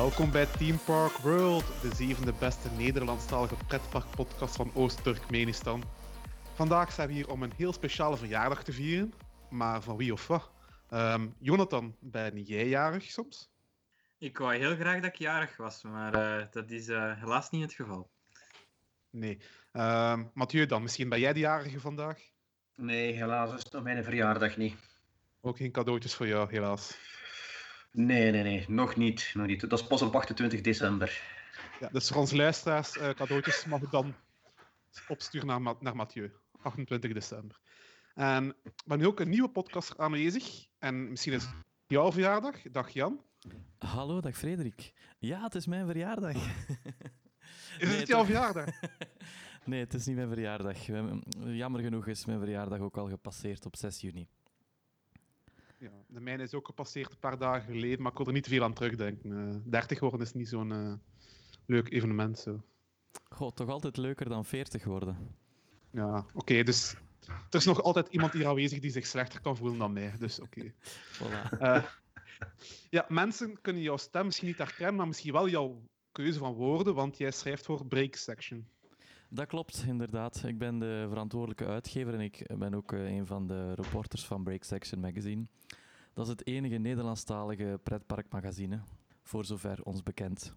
Welkom bij Team Park World, de zevende beste Nederlandstalige pretparkpodcast van Oost-Turkmenistan. Vandaag zijn we hier om een heel speciale verjaardag te vieren, maar van wie of wat? Ehm, Jonathan, ben jij jarig soms? Ik wou heel graag dat ik jarig was, maar eh, dat is eh, helaas niet het geval. Nee. Ehm, Mathieu dan, misschien ben jij de jarige vandaag? Nee, helaas is het nog mijn verjaardag niet. Ook geen cadeautjes voor jou, helaas. Nee, nee, nee, nog niet. Nog niet. Dat is pas op 28 december. Ja, dus voor onze luisteraars, eh, cadeautjes mag ik dan opsturen naar, Ma- naar Mathieu. 28 december. En we hebben nu ook een nieuwe podcast aanwezig. En misschien is het jouw verjaardag. Dag Jan. Hallo, dag Frederik. Ja, het is mijn verjaardag. Is Nee, het jouw verjaardag? nee, het is niet mijn verjaardag. Jammer genoeg is mijn verjaardag ook al gepasseerd op 6 juni. Ja, de mijne is ook gepasseerd een paar dagen geleden, maar ik wil er niet veel aan terugdenken. Eh 30 worden is niet zo'n eh, leuk evenement. Zo. Goh, toch altijd leuker dan 40 worden. Ja, oké, dus er is nog altijd iemand hier aanwezig die zich slechter kan voelen dan mij. Dus oké. Voilà. Eh, ja, mensen kunnen jouw stem misschien niet herkennen, maar misschien wel jouw keuze van woorden, want jij schrijft voor Break Section. Dat klopt, inderdaad. Ik ben de verantwoordelijke uitgever en ik ben ook eh, een van de reporters van Break Section Magazine. Dat is het enige Nederlandstalige pretparkmagazine, voor zover ons bekend.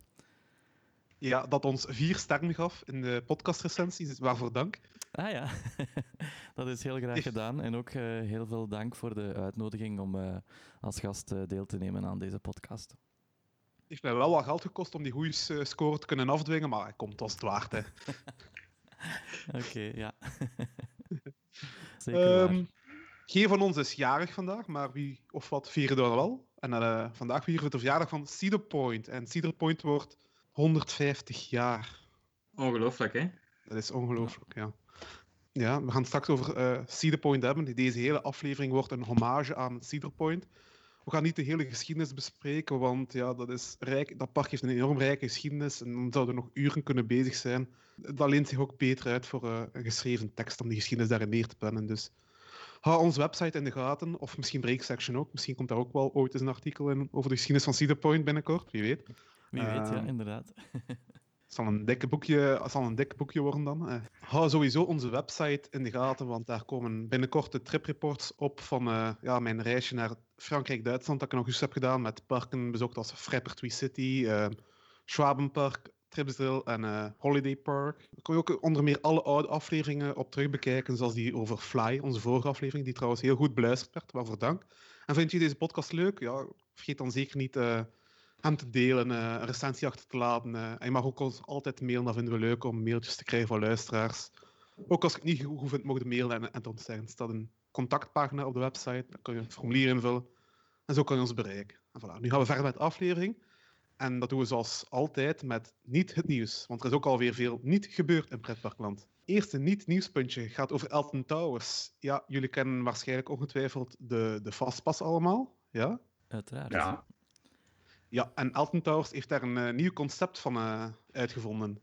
Ja, dat ons vier sterren gaf in de podcastrecensies, waarvoor dank. Ah ja, dat is heel graag gedaan. En ook eh, heel veel dank voor de uitnodiging om eh, als gast deel te nemen aan deze podcast. Het heeft mij wel wat geld gekost om die goede score te kunnen afdwingen, maar het komt als het waard. Hè. Oké, ja. Zeker. Ehm, geen van ons is jarig vandaag, maar wie of wat vieren we dan wel? En eh, vandaag vieren we de verjaardag van Cedar Point. En Cedar Point wordt 150 jaar. Ongelooflijk, hè? Dat is ongelooflijk, ja. Ja, we gaan het straks over eh Cedar Point hebben. Deze hele aflevering wordt een hommage aan Cedar Point. We gaan niet de hele geschiedenis bespreken, want ja, dat, is rijk, dat park heeft een enorm rijke geschiedenis en dan zouden we nog uren kunnen bezig zijn. Dat leent zich ook beter uit voor eh, een geschreven tekst om die geschiedenis daarin neer te pennen. Dus hou onze website in de gaten, of misschien Break Section ook. Misschien komt daar ook wel ooit eens een artikel in over de geschiedenis van Cedar Point binnenkort, wie weet. Wie weet, ja, ehm, inderdaad. Zal een dikke boekje, zal een dik boekje worden dan. Hou sowieso onze website in de gaten, want daar komen binnenkort de tripreports op van eh, ja, mijn reisje naar Frankrijk-Duitsland dat ik in augustus heb gedaan met parken bezocht als Frappertwee City, eh Schwabenpark, Tripsdrill en eh, Holiday Park. Daar kun je ook onder meer alle oude afleveringen op terugbekijken, zoals die over Fly, onze vorige aflevering, die trouwens heel goed beluisterd werd. Waarvoor dank. En vind je deze podcast leuk? Ja, vergeet dan zeker niet... hem te delen, eh, een recensie achter te laten. eh. en je mag ook ons altijd mailen, dat vinden we leuk om mailtjes te krijgen van luisteraars. Ook als ik het niet goed vind, mogen mailen en, en te ontzeggen. Er staat een contactpagina op de website, daar kun je een formulier invullen. En zo kan je ons bereiken. En voilà. Nu gaan we verder met de aflevering. En dat doen we zoals altijd met niet het nieuws. Want er is ook alweer veel niet gebeurd in pretparkland. Eerste niet-nieuwspuntje gaat over Elton Towers. Ja, jullie kennen waarschijnlijk ongetwijfeld de, de Fastpass allemaal. Ja? Uiteraard. Ja. Ja, en Elton Towers heeft daar een eh, nieuw concept van eh, uitgevonden.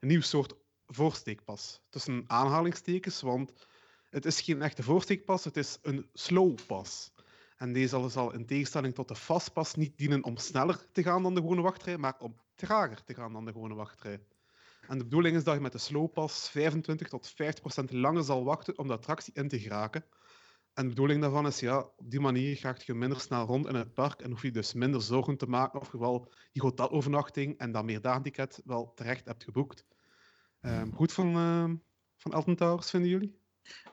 Een nieuw soort voorsteekpas. Tussen aanhalingstekens, want het is geen echte voorsteekpas, het is een slowpas. En deze zal, in tegenstelling tot de fastpas niet dienen om sneller te gaan dan de gewone wachtrij, maar om trager te gaan dan de gewone wachtrij. En de bedoeling is dat je met de slowpas 25 tot 50 procent langer zal wachten om de attractie in te geraken. En de bedoeling daarvan is, ja, op die manier gaat je minder snel rond in het park en hoef je dus minder zorgen te maken of je wel die hotelovernachting en dat meerdagenticket wel terecht hebt geboekt. Ehm, goed van, ehm, van Elton Towers, vinden jullie?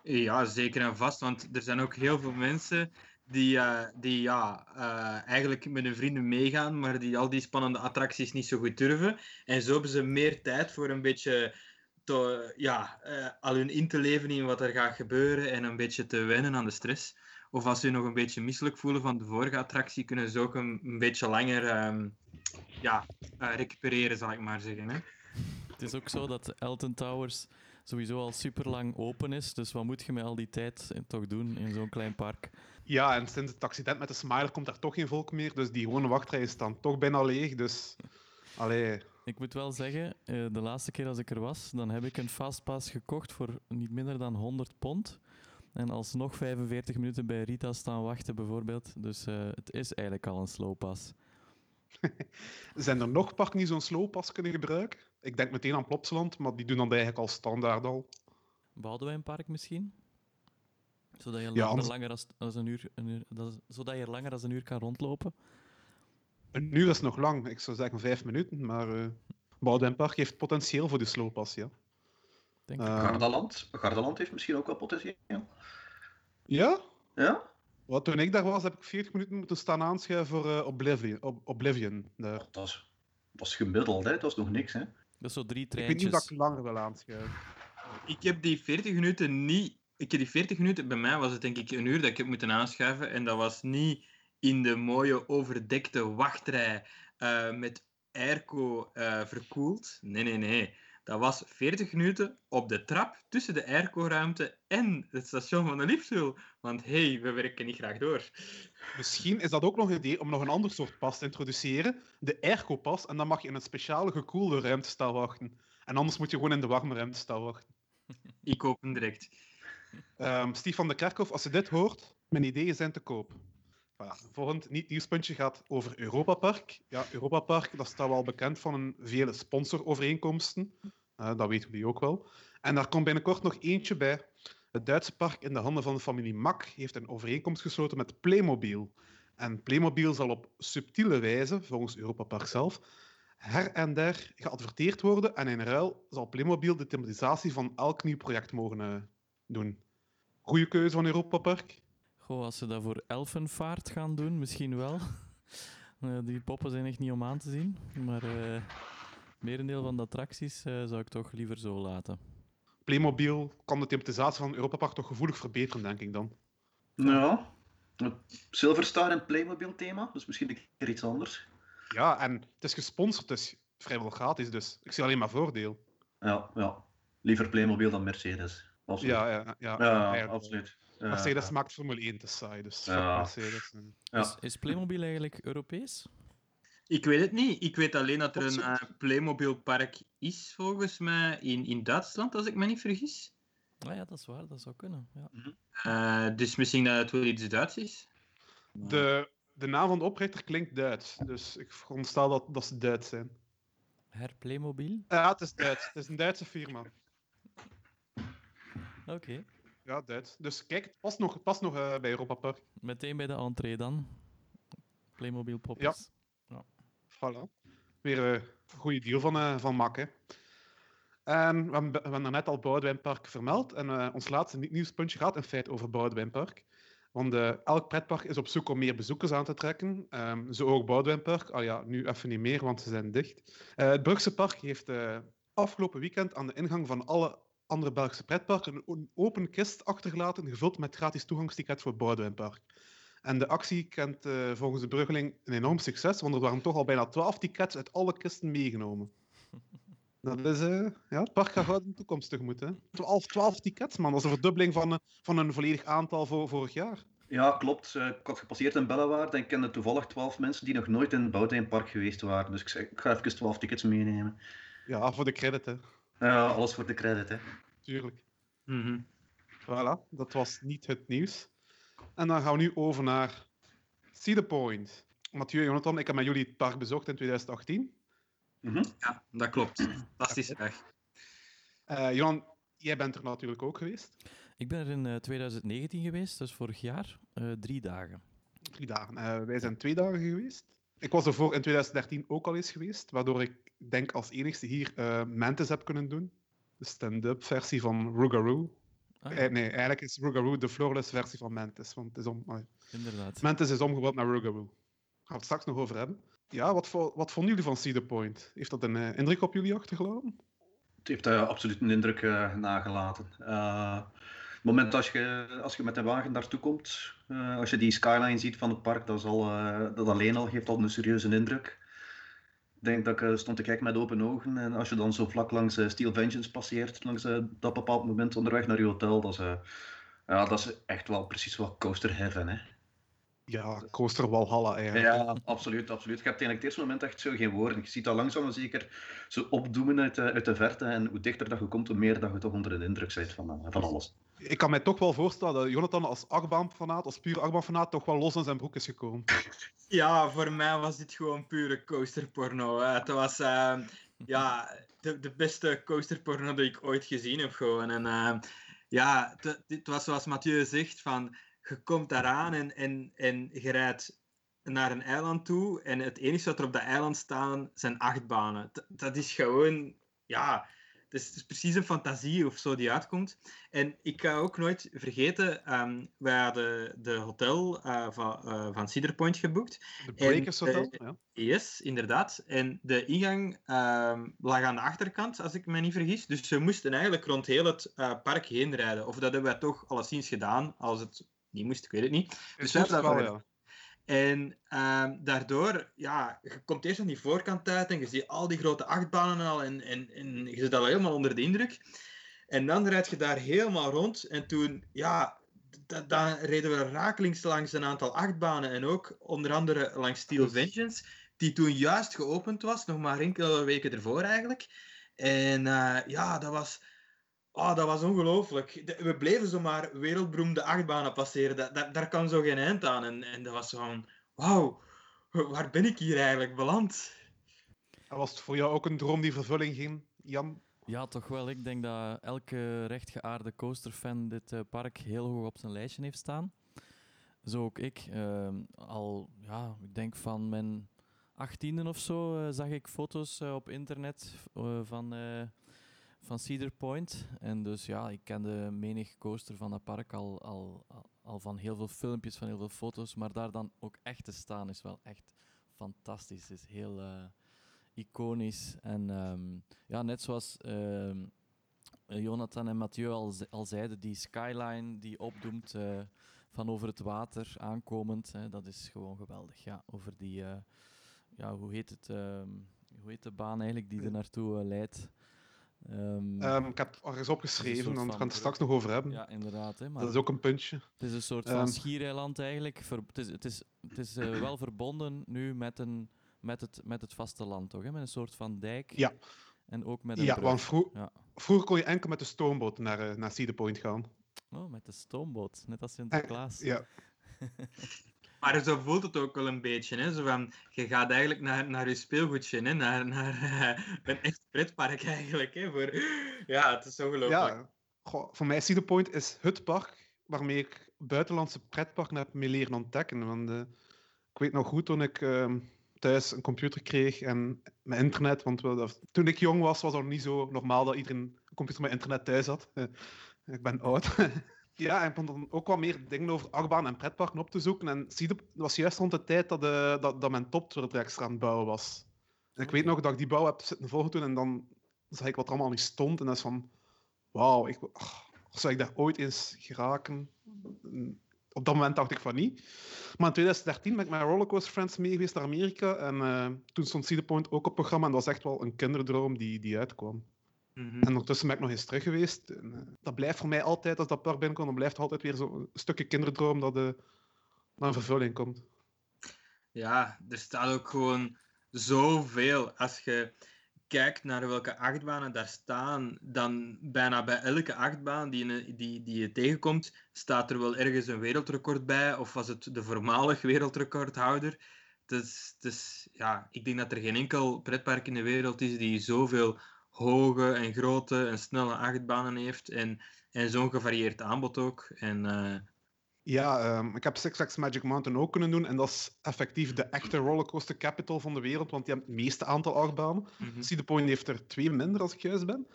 Ja, zeker en vast. Want er zijn ook heel veel mensen die, eh, die ja, eh, eigenlijk met hun vrienden meegaan, maar die al die spannende attracties niet zo goed durven. En zo hebben ze meer tijd voor een beetje te, ja, eh, al hun in te leven in wat er gaat gebeuren en een beetje te wennen aan de stress. Of als ze nog een beetje misselijk voelen van de vorige attractie, kunnen ze ook een, een beetje langer ehm, ja, eh, recupereren, zal ik maar zeggen. Hè? Het is ook zo dat Elton Towers sowieso al super lang open is. Dus wat moet je met al die tijd toch doen in zo'n klein park? Ja, en sinds het accident met de Smiler komt daar toch geen volk meer, dus die gewone wachtrij is dan toch bijna leeg, dus... Allee, Ik moet wel zeggen, eh, de laatste keer als ik er was, dan heb ik een fastpass gekocht voor niet minder dan 100 pond. En alsnog 45 minuten bij Rita staan wachten, bijvoorbeeld. Dus eh, het is eigenlijk al een slowpass. Zijn er nog parken die zo'n slowpas kunnen gebruiken? Ik denk meteen aan Plopsaland, maar die doen dat eigenlijk al standaard al. Boudewijnpark misschien? Zodat je, Ja, langer, als, als een uur, een uur, dat zodat je er langer dan een uur kan rondlopen. Een uur is nog lang, ik zou zeggen vijf minuten, maar eh Boudenpark heeft potentieel voor die slowpas, ja. Denk ik. Eh, Gardaland. Gardaland heeft misschien ook wel potentieel. ja? Ja? Wat, toen ik daar was, heb ik 40 minuten moeten staan aanschuiven voor eh, Oblivion. Ob- Oblivion daar. Dat is, dat is gemiddeld, hè? Dat is nog niks, hè? Dat is zo drie Ik weet treintjes. niet of ik langer wil aanschuiven. Ik heb die 40 minuten niet. Ik heb die 40 minuten, bij mij was het denk ik een uur dat ik heb moeten aanschuiven. En dat was niet in de mooie overdekte wachtrij eh, met airco eh, verkoeld. Nee, nee, nee. Dat was 40 minuten op de trap tussen de airco-ruimte en het station van de Lipswil. Want hé, hey, we werken niet graag door. Misschien is dat ook nog een idee om nog een ander soort pas te introduceren. De airco-pas. En dan mag je in een speciale gekoelde ruimte staan wachten. En anders moet je gewoon in de warme ruimte staan wachten. Ik koop hem direct. Ehm Stief van de Kerkhof, als je dit hoort, mijn ideeën zijn te koop. Volgend niet-nieuwspuntje gaat over Europa Park. Ja, Europa Park, dat staat wel bekend van een vele sponsorovereenkomsten. Eh, dat weten jullie ook wel. En daar komt binnenkort nog eentje bij. Het Duitse park in de handen van de familie Mack heeft een overeenkomst gesloten met Playmobil. En Playmobil zal op subtiele wijze, volgens Europa Park zelf, her en der geadverteerd worden. En in ruil zal Playmobil de thematisatie van elk nieuw project mogen eh, doen. Goeie keuze van Europa Park. Goh, als ze dat voor elfenvaart gaan doen, misschien wel. Eh, die poppen zijn echt niet om aan te zien. Maar eh merendeel van de attracties eh, zou ik toch liever zo laten. Playmobil kan de thematisatie van Europa Park toch gevoelig verbeteren, denk ik dan. Ja. Het Silverstar en Playmobil thema, dus misschien een keer iets anders. Ja, en het is gesponsord, dus vrijwel gratis, dus ik zie alleen maar voordeel. Ja, ja. Liever Playmobil dan Mercedes. Absoluut. Ja, ja, ja. Ja, eigenlijk wel. absoluut. Mercedes ja. maakt Formule 1 te saai, dus fuck Ja. Mercedes. Ja. Is, is Playmobil eigenlijk Europees? Ik weet het niet. Ik weet alleen dat er een eh, Playmobil-park is, volgens mij, in, in Duitsland, als ik me niet vergis. Ah ja, dat is waar, dat zou kunnen. Ja. Eh, dus misschien dat het wel iets Duits is. De, de naam van de oprichter klinkt Duits, dus ik veronderstel dat, dat ze Duits zijn. Her Playmobil? Ja, het is Duits. Het is een Duitse firma. Oké. Ja, Duits. Dus kijk, het past nog, het past nog eh, bij Europa Park. Meteen bij de entree dan. Playmobil poppers. Voilà. Weer eh, een goede deal van, eh van. Hè. En we hebben, we hebben net al Boudewijnpark vermeld. En eh, ons laatste nieuwspuntje gaat in feite over Boudewijnpark. Want eh, elk pretpark is op zoek om meer bezoekers aan te trekken. Ehm, zo ook Boudewijnpark. Ah ja, nu even niet meer, want ze zijn dicht. Eh, het Brugse Park heeft eh, afgelopen weekend aan de ingang van alle andere Belgische pretparken een open kist achtergelaten, gevuld met gratis toegangsticket voor Boudewijnpark. En de actie kent eh, volgens de Bruggeling een enorm succes, want er waren toch al bijna 12 tickets uit alle kisten meegenomen. Dat is, eh, ja, het park gaat gouden toekomst tegemoet. Hè. 12, 12 tickets, man. Dat is een verdubbeling van, eh, van een volledig aantal voor vorig jaar. Ja, klopt. Eh, Ik had gepasseerd in Bellewaard en ik kende toevallig 12 mensen die nog nooit in het Boudewijnpark geweest waren. Dus ik, zei, ik ga even 12 tickets meenemen. Ja, voor de credit, hè. Ja, alles voor de credit, hè. Tuurlijk. Mhm. Voilà, dat was niet het nieuws. En dan gaan we nu over naar Cedar Point. Mathieu en Jonathan, ik heb met jullie het park bezocht in 2018. Mhm. Ja, dat klopt. Fantastische dag. Eh Johan, jij bent er natuurlijk ook geweest. Ik ben er in eh, 2019 geweest, dus vorig jaar, eh, drie dagen. Drie dagen. Eh, wij zijn twee dagen geweest. Ik was ervoor in 2013 ook al eens geweest, waardoor ik denk als enigste hier eh Mantis heb kunnen doen. De stand-up versie van Rougarou. Ah, Eh, nee, eigenlijk is Rougarou de floorless versie van Mantis. Want het is om, allee. inderdaad. Mantis is omgebouwd naar Rougarou. Daar gaan we het straks nog over hebben. Ja, wat, wat vonden jullie van Cedar Point? Heeft dat een eh, indruk op jullie achtergelaten? Het heeft absoluut een indruk nagelaten. Eh, het moment als je, als je met de wagen naartoe komt, eh, als je die skyline ziet van het park, dat, is al, dat alleen al geeft al een serieuze indruk. Ik denk dat ik eh, stond te kijken met open ogen. En als je dan zo vlak langs eh, Steel Vengeance passeert, langs eh, dat bepaald moment onderweg naar je hotel, dat is, ja, dat is echt wel precies wat coaster heaven. Hè. Ja, coaster Walhalla eigenlijk. Ja, absoluut, absoluut. Je hebt eigenlijk het eerste moment echt zo geen woorden. Je ziet dat langzaam maar zeker zo opdoemen uit de, uit de verte. En hoe dichter dat je komt, hoe meer dat je toch onder de indruk bent van, van alles. Ik kan mij toch wel voorstellen dat Jonathan als achtbaanfanaat, als puur achtbaanfanaat, toch wel los in zijn broek is gekomen. Ja, voor mij was dit gewoon pure coasterporno. Het was eh, ja, de, de beste coasterporno die ik ooit gezien heb. Gewoon. En, eh, ja, het was zoals Mathieu zegt, van, je komt daaraan en, en, en je rijdt naar een eiland toe en het enige wat er op dat eiland staan zijn achtbanen. Dat, is gewoon, ja, is, het is precies een fantasie of zo die uitkomt. En ik ga ook nooit vergeten, ehm, wij hadden de hotel eh, van, eh, van Cedar Point geboekt. De En, Breakers Hotel. eh, ja. Yes, inderdaad. En de ingang ehm, lag aan de achterkant, als ik me niet vergis. Dus ze moesten eigenlijk rond heel het park heen rijden. Of dat hebben wij toch alleszins gedaan, als het niet moest, ik weet het niet. Dus wij Soms hebben dat wel, wel ja. En ehm, daardoor, ja, je komt eerst aan die voorkant uit en je ziet al die grote achtbanen al en, en, en je zit al helemaal onder de indruk. En dan rijd je daar helemaal rond en toen, ja, dan reden we rakelings langs een aantal achtbanen en ook onder andere langs Steel Vengeance, die toen juist geopend was, nog maar enkele weken ervoor eigenlijk. En eh, ja, dat was... Oh, dat was ongelooflijk. We bleven zomaar wereldberoemde achtbanen passeren. Da- da- daar kan zo geen eind aan. En, en dat was zo van... Wauw, waar ben ik hier eigenlijk beland? En was het voor jou ook een droom die vervulling ging, Jan? Ja, toch wel. Ik denk dat elke rechtgeaarde coasterfan dit eh, park heel hoog op zijn lijstje heeft staan. Zo ook ik. Ehm, al, ja, ik denk van mijn achttiende of zo eh, zag ik foto's eh, op internet van, eh, van Cedar Point. En dus ja, ik kende menig coaster van dat park al, al, al, van heel veel filmpjes, van heel veel foto's. Maar daar dan ook echt te staan is wel echt fantastisch. Het is heel... eh, iconisch. En ehm, ja, net zoals ehm, eh, Jonathan en Mathieu al, al zeiden, die skyline die opdoemt eh, van over het water aankomend, hè, dat is gewoon geweldig. Ja, over die, eh, ja, hoe heet het, ehm, hoe heet de baan eigenlijk die er naartoe leidt? Ehm, Ehm, ik heb ergens opgeschreven, soort want we gaan het straks nog over hebben. ja, inderdaad. Hè, maar Dat is ook een puntje. het is een soort van Ehm. schiereiland eigenlijk. Ver- het is, het is, het is eh, wel verbonden nu met, een, met, het, met het vasteland, toch? Hè? Met een soort van dijk. Ja. En ook met een Ja, brug. want vroeg- Ja. vroeger kon je enkel met de stoomboot naar, eh, naar Cedar Point gaan. Oh, met de stoomboot. Net als Sinterklaas. Ja, Maar zo voelt het ook wel een beetje. Hè? Zo van, je gaat eigenlijk naar, naar je speelgoedje, hè? naar, naar eh, een echt pretpark eigenlijk. Hè? Voor... Ja, het is ongelooflijk. ja. Goh, voor mij Cedar Point is het park waarmee ik buitenlandse pretparken heb mee leren ontdekken. Want, eh, ik weet nog goed toen ik ehm, thuis een computer kreeg en met internet. Want toen ik jong was, was het nog niet zo normaal dat iedereen een computer met internet thuis had. Ik ben oud. ja, en ik begon dan ook wat meer dingen over achtbaan en pretparken op te zoeken. En dat was juist rond de tijd dat, de, dat, dat mijn toptracks aan het bouwen was. En ik weet nog dat ik die bouw heb zitten volgen toen en dan zag ik wat er allemaal niet stond. En dat is van, wauw, ik, ach, zou ik daar ooit eens geraken? Mm, Op dat moment dacht ik van niet. Maar in 2013 ben ik met Rollercoaster Friends mee geweest naar Amerika. En eh, toen stond Cedar Point ook op programma. En dat was echt wel een kinderdroom die, die uitkwam. Mhm. En ondertussen ben ik nog eens terug geweest. En, eh, dat blijft voor mij altijd, als dat park binnenkomt, dan blijft altijd weer zo'n stukje kinderdroom dat eh, naar een vervulling komt. Ja, er staat ook gewoon zoveel. Als je kijkt naar welke achtbanen daar staan, dan bijna bij elke achtbaan die, je- die, die je tegenkomt, staat er wel ergens een wereldrecord bij. Of was het de voormalig wereldrecordhouder? Dus, dus ja, ik denk dat er geen enkel pretpark in de wereld is die zoveel hoge en grote en snelle achtbanen heeft. En, en zo'n gevarieerd aanbod ook. En eh, Ja, ehm, ik heb Six Flags Magic Mountain ook kunnen doen. En dat is effectief de echte rollercoaster capital van de wereld, want die hebben het meeste aantal achtbanen. mhm. Cedar Point heeft er twee minder, als ik juist ben.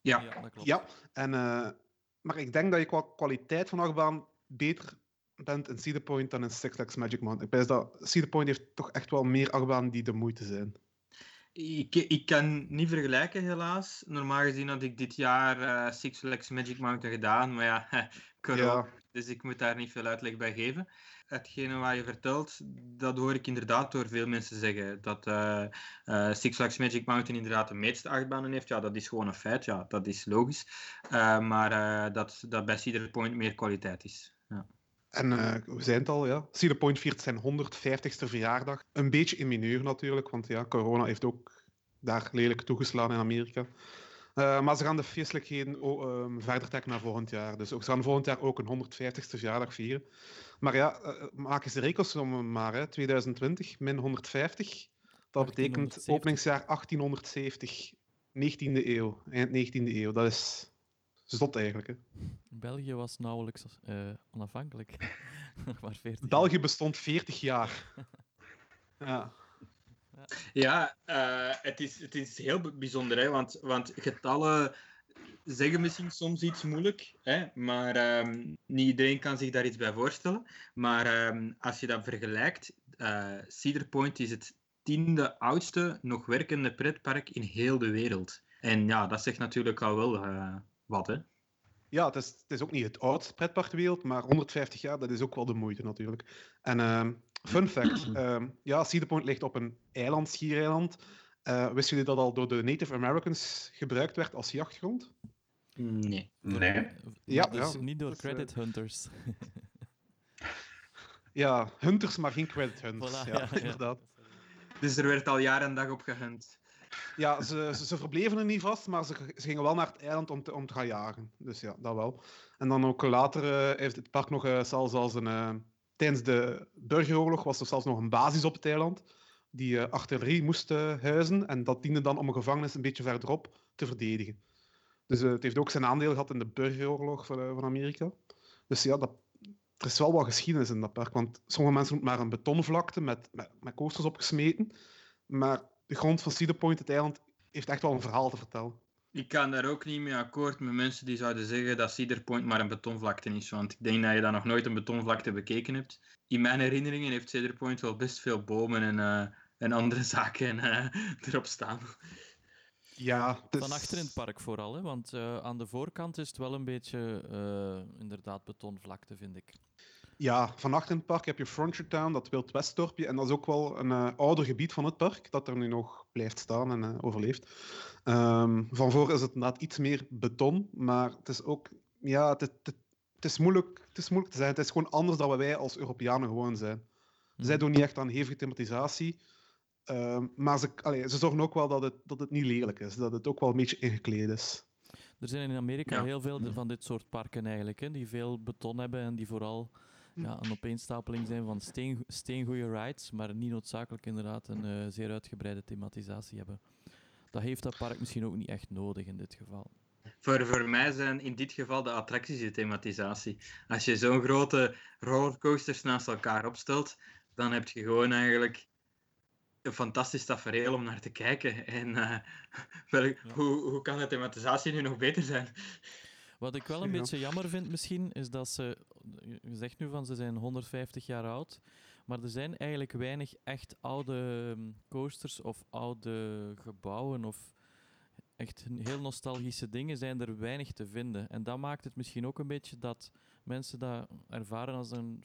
ja. Ja, dat klopt. Ja, en, eh, maar ik denk dat je qua kwaliteit van achtbaan beter bent in Cedar Point dan in Six Flags Magic Mountain. Ik wijs dat Cedar Point heeft toch echt wel meer achtbanen die de moeite zijn. Ik, ik kan niet vergelijken, helaas. Normaal gezien had ik dit jaar eh, Six Flags Magic Mountain gedaan, maar ja, corona, Ja, dus ik moet daar niet veel uitleg bij geven. Hetgene wat je vertelt, dat hoor ik inderdaad door veel mensen zeggen. Dat eh, eh, Six Flags Magic Mountain inderdaad de meeste achtbanen heeft. Ja, dat is gewoon een feit. Ja, dat is logisch. Maar dat, dat bij Cedar Point meer kwaliteit is. Ja. En uh, we zijn het al, ja. Cedar Point viert zijn 150ste verjaardag. Een beetje in mineur natuurlijk, want ja, corona heeft ook daar lelijk toegeslagen in Amerika. Uh, maar ze gaan de feestelijkheden um, verder trekken naar volgend jaar. Dus ze gaan volgend jaar ook een 150ste verjaardag vieren. Maar ja, uh, maak eens de rekensommen maar. Hè. 2020 min 150. Dat betekent openingsjaar 1870. 19e eeuw. Eind 19e eeuw. Dat is zot eigenlijk. Hè. België was nauwelijks uh, onafhankelijk. maar 40 België bestond 40 jaar. ja. Ja, uh, het, is, het is heel bijzonder, hè, want, want getallen zeggen misschien soms iets moeilijk, hè, maar um, niet iedereen kan zich daar iets bij voorstellen. Maar um, als je dat vergelijkt, uh, Cedar Point is het tiende oudste nog werkende pretpark in heel de wereld. En ja, dat zegt natuurlijk al wel uh, wat, hè. Ja, het is, het is ook niet het oudste pretpark ter wereld, maar 150 jaar, dat is ook wel de moeite natuurlijk. En uh, fun fact, uh, ja, Cedar Point ligt op een eiland, schiereiland. Uh, wisten jullie dat al door de Native Americans gebruikt werd als jachtgrond? Nee. Nee. Ja, dus ja, niet door credit hunters. ja, hunters, maar geen credit hunters. Voilà, ja, ja, inderdaad. Dus er werd al jaren en dag op gehunt. Ja, ze, ze, ze, verbleven er niet vast, maar ze, gingen wel naar het eiland om te, om te gaan jagen. Dus ja, dat wel. En dan ook later uh, heeft het park nog uh, zelfs als een... Uh, tijdens de burgeroorlog was er zelfs nog een basis op het eiland die artillerie moest huizen. En dat diende dan om een gevangenis een beetje verderop te verdedigen. Dus het heeft ook zijn aandeel gehad in de burgeroorlog van, van Amerika. Dus ja, dat, er is wel wat geschiedenis in dat park. Want sommige mensen moeten maar een betonvlakte met, met, met coasters opgesmeten. Maar de grond van Cedar Point, het eiland, heeft echt wel een verhaal te vertellen. Ik kan daar ook niet mee akkoord met mensen die zouden zeggen dat Cedar Point maar een betonvlakte is. Want ik denk dat je daar nog nooit een betonvlakte bekeken hebt. In mijn herinneringen heeft Cedar Point wel best veel bomen en, uh, en andere zaken uh, erop staan. Ja, dus... Van achter in het park vooral, hè? want uh, aan de voorkant is het wel een beetje inderdaad betonvlakte, vind ik. Ja, van achter in het park heb je Frontier Town, dat Wild Westdorpje. En dat is ook wel een uh, ouder gebied van het park, dat er nu nog blijft staan en uh, overleeft. Um, van voor is het inderdaad iets meer beton, maar het is ook... Ja, het, het, het, is, moeilijk, het is moeilijk te zeggen. Het is gewoon anders dan wij als Europeanen gewoon zijn. Mm. Zij doen niet echt aan hevige thematisatie. Um, maar ze, allee, ze zorgen ook wel dat het, dat het niet lelijk is, dat het ook wel een beetje ingekleed is. Er zijn in Amerika ja. heel veel van dit soort parken eigenlijk, hè, die veel beton hebben en die vooral ja, een opeenstapeling zijn van steen, steengoede rides, maar niet noodzakelijk inderdaad een uh, zeer uitgebreide thematisatie hebben. Dat heeft dat park misschien ook niet echt nodig in dit geval. Voor, voor mij zijn in dit geval de attracties de thematisatie. Als je zo'n grote rollercoasters naast elkaar opstelt, dan heb je gewoon eigenlijk een fantastisch tafereel om naar te kijken. En uh, wel, ja. hoe, hoe kan de thematisatie nu nog beter zijn? Wat ik wel een ja. beetje jammer vind misschien, is dat ze... Je zegt nu van ze zijn 150 jaar oud, maar er zijn eigenlijk weinig echt oude coasters of oude gebouwen of echt heel nostalgische dingen zijn er weinig te vinden. En dat maakt het misschien ook een beetje dat mensen dat ervaren als een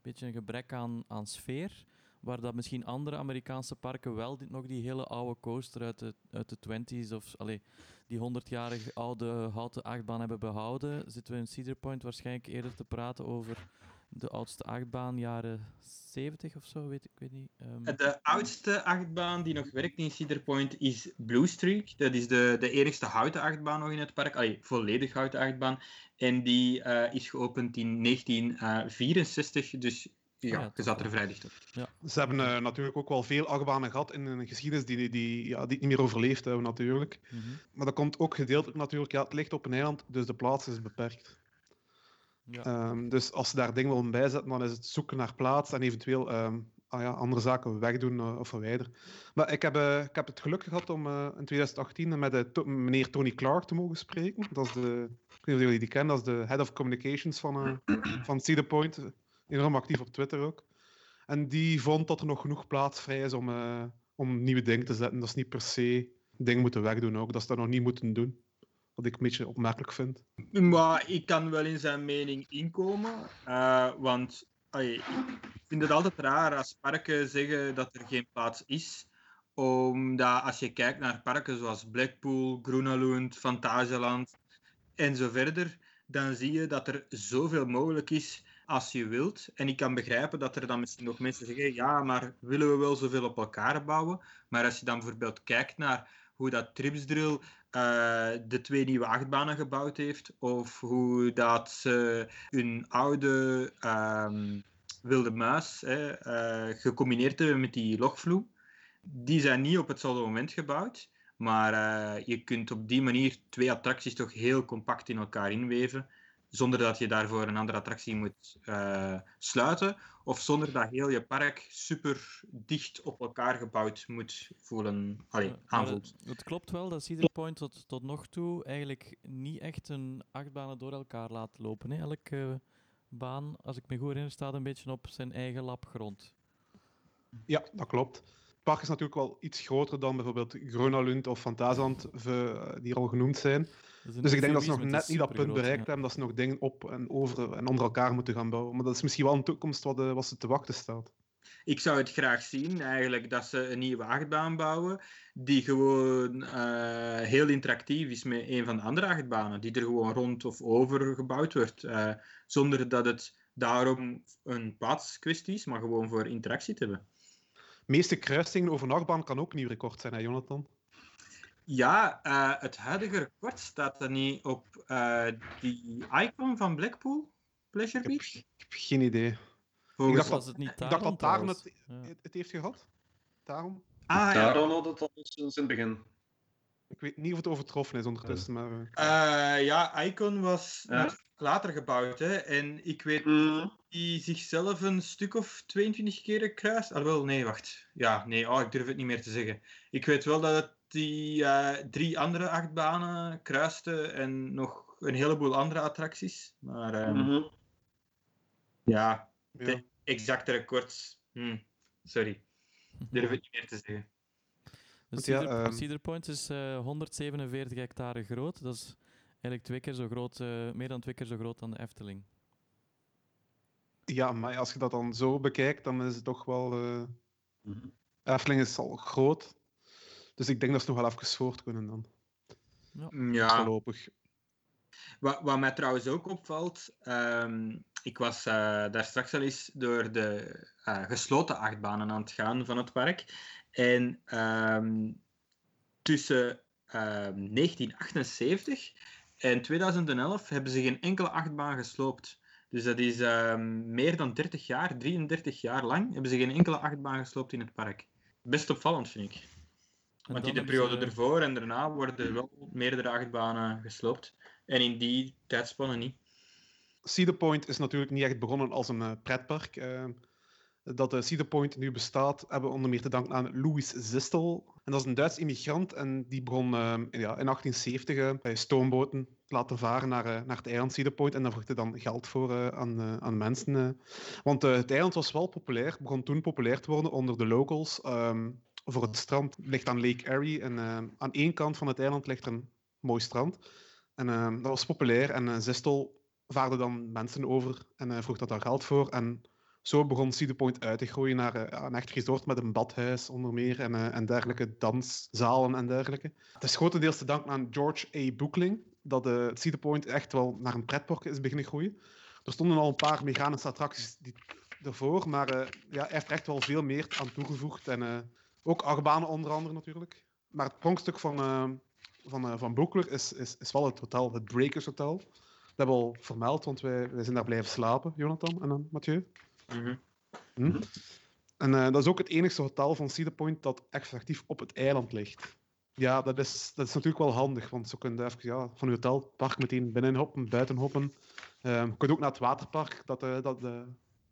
beetje een gebrek aan, aan sfeer. Waar dat misschien andere Amerikaanse parken wel nog die hele oude coaster uit de, uit de 20s of allee, die 100-jarige oude houten achtbaan hebben behouden, zitten we in Cedar Point waarschijnlijk eerder te praten over de oudste achtbaan, jaren 70 of zo, weet ik weet niet. Um... De oudste achtbaan die nog werkt in Cedar Point is Blue Streak. Dat is de, de enigste houten achtbaan nog in het park. Allee, volledig houten achtbaan. En die uh, is geopend in 1964, dus ja, ja je zat er vrij dicht op. Ja. Ze hebben uh, natuurlijk ook wel veel achtbanen gehad in een geschiedenis die, die, ja, die niet meer overleefd hebben, natuurlijk. Mm -hmm. Maar dat komt ook gedeeltelijk natuurlijk, ja, het ligt op een eiland, dus de plaats is beperkt. Ja. Um, dus als ze daar dingen willen bijzetten, dan is het zoeken naar plaats en eventueel um, ah ja, andere zaken wegdoen uh, of verwijderen. Maar ik heb, uh, ik heb het geluk gehad om uh, in 2018 met to meneer Tony Clark te mogen spreken. Dat is de, ik weet niet of jullie die kennen, dat is de Head of Communications van, van Cedar Point enorm actief op Twitter ook. En die vond dat er nog genoeg plaats vrij is om, uh, om nieuwe dingen te zetten. Dat is niet per se dingen moeten wegdoen ook. Dat ze dat nog niet moeten doen. Wat ik een beetje opmerkelijk vind. Maar ik kan wel in zijn mening inkomen. Uh, want ik vind het altijd raar als parken zeggen dat er geen plaats is. Omdat als je kijkt naar parken zoals Blackpool, Groenelund, Fantasieland en zo verder, dan zie je dat er zoveel mogelijk is als je wilt. En ik kan begrijpen dat er dan misschien nog mensen zeggen, ja, maar willen we wel zoveel op elkaar bouwen? Maar als je dan bijvoorbeeld kijkt naar hoe dat Tripsdrill uh, de twee nieuwe achtbanen gebouwd heeft, of hoe dat ze hun oude um, wilde muis uh, gecombineerd hebben met die logvloe. Die zijn niet op hetzelfde moment gebouwd, maar uh, je kunt op die manier twee attracties toch heel compact in elkaar inweven zonder dat je daarvoor een andere attractie moet uh, sluiten, of zonder dat heel je park super dicht op elkaar gebouwd moet voelen, allee, aanvoelt. Het, het, klopt wel dat Cedar Point tot, tot nog toe eigenlijk niet echt een achtbanen door elkaar laat lopen. Hè? Elke baan, als ik me goed herinner, staat een beetje op zijn eigen labgrond. Ja, dat klopt. Het park is natuurlijk wel iets groter dan bijvoorbeeld Grönalund of Fantasyland, die al genoemd zijn. Dus ik denk dat ze nog net niet dat punt bereikt hebben dat ze nog dingen op en over en onder elkaar moeten gaan bouwen. Maar dat is misschien wel een toekomst wat, uh, wat ze te wachten staat. Ik zou het graag zien, eigenlijk, dat ze een nieuwe achtbaan bouwen die gewoon uh, heel interactief is met een van de andere achtbanen, die er gewoon rond of over gebouwd wordt, uh, zonder dat het daarom een plaatskwestie is, maar gewoon voor interactie te hebben. Meeste kruisingen over een achtbaan kan ook nieuw record zijn, hè, Jonathan? Ja, uh, het huidige record staat er niet op uh, die icon van Blackpool, Pleasure Beach? Ik heb, geen idee. Volgens ik dacht, was het niet ik dacht dat Taron het, ja. het, heeft gehad. Taron? Ah, Taron ja. had het al sinds in het begin. Ik weet niet of het overtroffen is ondertussen, maar... Uh, ja, Icon was ja? Later gebouwd, hè. En ik weet mm. die zichzelf een stuk of 22 keer kruist. Ah, wel, nee, wacht. Ja, nee, oh, ik durf het niet meer te zeggen. Ik weet wel dat het die uh, drie andere achtbanen kruiste en nog een heleboel andere attracties. Maar um, mm -hmm. ja, de ja. exacte records. Hm, sorry, durf het niet meer te zeggen. Dus Cedar, ja, um... Cedar Point is uh, 147 hectare groot. Dat is eigenlijk twee keer zo groot, uh, meer dan twee keer zo groot dan de Efteling. Ja, maar als je dat dan zo bekijkt, dan is het toch wel. Uh... Efteling is al groot, dus ik denk dat ze nog wel even voort kunnen dan. Ja. ja. Voorlopig. Wat, wat mij trouwens ook opvalt, um, ik was uh, daar straks al eens door de uh, gesloten achtbanen aan het gaan van het park. En um, tussen um, 1978 en 2011 hebben ze geen enkele achtbaan gesloopt. Dus dat is meer dan 30 jaar, 33 jaar lang, hebben ze geen enkele achtbaan gesloopt in het park. Best opvallend, vind ik. Want in de periode ze... ervoor en daarna worden er wel meerdere achtbanen gesloopt. En in die tijdspannen niet. Cedar Point is natuurlijk niet echt begonnen als een uh, pretpark. Uh, dat uh, Cedar Point nu bestaat, hebben we onder meer te danken aan Louis Zistel. En dat is een Duits immigrant en die begon ja, in 1870 bij stoomboten te laten varen naar, naar het eiland Cedar Point. En daar vroeg hij dan geld voor aan, aan mensen. Want het eiland was wel populair, begon toen populair te worden onder de locals. Um, voor het strand ligt aan Lake Erie. En uh, aan één kant van het eiland ligt er een mooi strand. En dat was populair. En Zistel vaarde dan mensen over en vroeg dat daar geld voor. En zo begon Cedar Point uit te groeien naar een echt resort met een badhuis onder meer. En, en dergelijke danszalen en dergelijke. Het is grotendeels te danken aan George A. Bookling dat uh, Cedar Point echt wel naar een pretpark is beginnen groeien. Er stonden al een paar mechanische attracties die, ervoor, maar ja, hij heeft er echt wel veel meer aan toegevoegd. En ook achtbanen onder andere natuurlijk. Maar het pronkstuk van, van, van Boekler is, is, is wel het hotel, het Breakers Hotel. Dat hebben we al vermeld, want wij, wij zijn daar blijven slapen, Jonathan en dan Mathieu. Mm -hmm. hm? En uh, dat is ook het enige hotel van Cedar Point dat effectief op het eiland ligt. Ja, dat is, dat is natuurlijk wel handig, want zo kun je even ja, van je hotel het park meteen binnen hoppen, buiten hoppen. je kunt ook naar het waterpark, dat, dat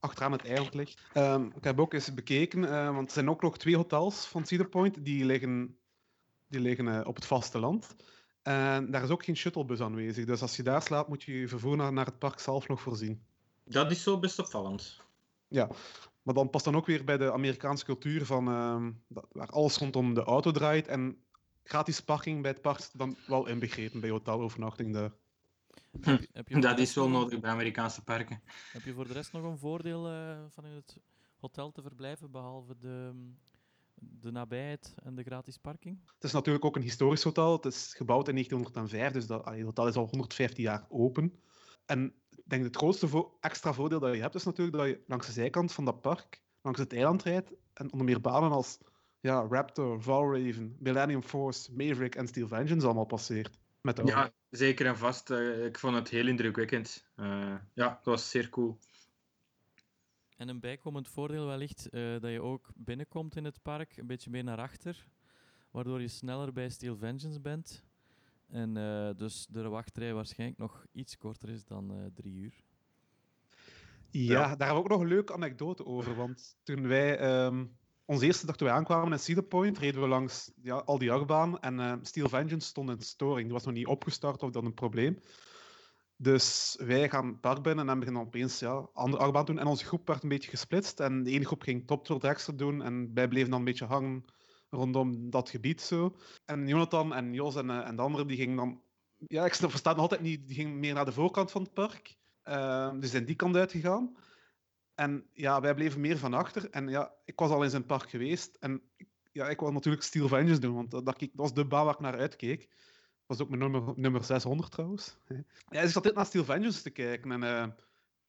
achteraan het eiland ligt. Um, ik heb ook eens bekeken, want er zijn ook nog twee hotels van Cedar Point die liggen, die liggen op het vasteland. En daar is ook geen shuttlebus aanwezig. Dus als je daar slaapt, moet je je vervoer naar, naar het park zelf nog voorzien. Dat is zo best opvallend. Ja, maar dan past dan ook weer bij de Amerikaanse cultuur van uh, dat, waar alles rondom de auto draait. En gratis parking bij het park dan wel inbegrepen bij hotelovernachting daar. Hm. Heb je dat is wel nodig bij Amerikaanse parken. Heb je voor de rest nog een voordeel uh, van in het hotel te verblijven, behalve de, de nabijheid en de gratis parking? Het is natuurlijk ook een historisch hotel. Het is gebouwd in 1905, dus dat, het hotel is al 115 jaar open. En ik denk het grootste vo- extra voordeel dat je hebt, is natuurlijk dat je langs de zijkant van dat park, langs het eiland rijdt, en onder meer banen als ja, Raptor, Valraven, Millennium Force, Maverick en Steel Vengeance allemaal passeert. Met auto. Ja, zeker en vast. eh, ik vond het heel indrukwekkend. Eh, ja, dat was zeer cool. En een bijkomend voordeel wellicht eh, dat je ook binnenkomt in het park, een beetje meer naar achter, waardoor je sneller bij Steel Vengeance bent. En eh, dus de wachtrij waarschijnlijk nog iets korter is dan eh, drie uur. Ja, Ja. daar hebben we ook nog een leuke anekdote over. Want toen wij, ehm, onze eerste dag toen wij aankwamen in Cedar Point, reden we langs ja, al die achtbanen. En eh, Steel Vengeance stond in storing. Die was nog niet opgestart of dat een probleem. Dus wij gaan het park binnen en beginnen opeens ja, andere achtbaan doen. En onze groep werd een beetje gesplitst. En de ene groep ging Top Thrill Dragster doen. En wij bleven dan een beetje hangen rondom dat gebied zo. En Jonathan en Jos en, eh, en de anderen die gingen dan... Ja, ik versta nog altijd niet. Die gingen meer naar de voorkant van het park. Ehm, dus zijn die kant uitgegaan. En ja, wij bleven meer van achter. En ja, ik was al in zijn park geweest. En ja, ik wou natuurlijk Steel Vengeance doen, want dat, dat, was de baan waar ik naar uitkeek. Dat was ook mijn nummer, nummer 600 trouwens. Ja, dus ik zat dit naar Steel Vengeance te kijken. En eh,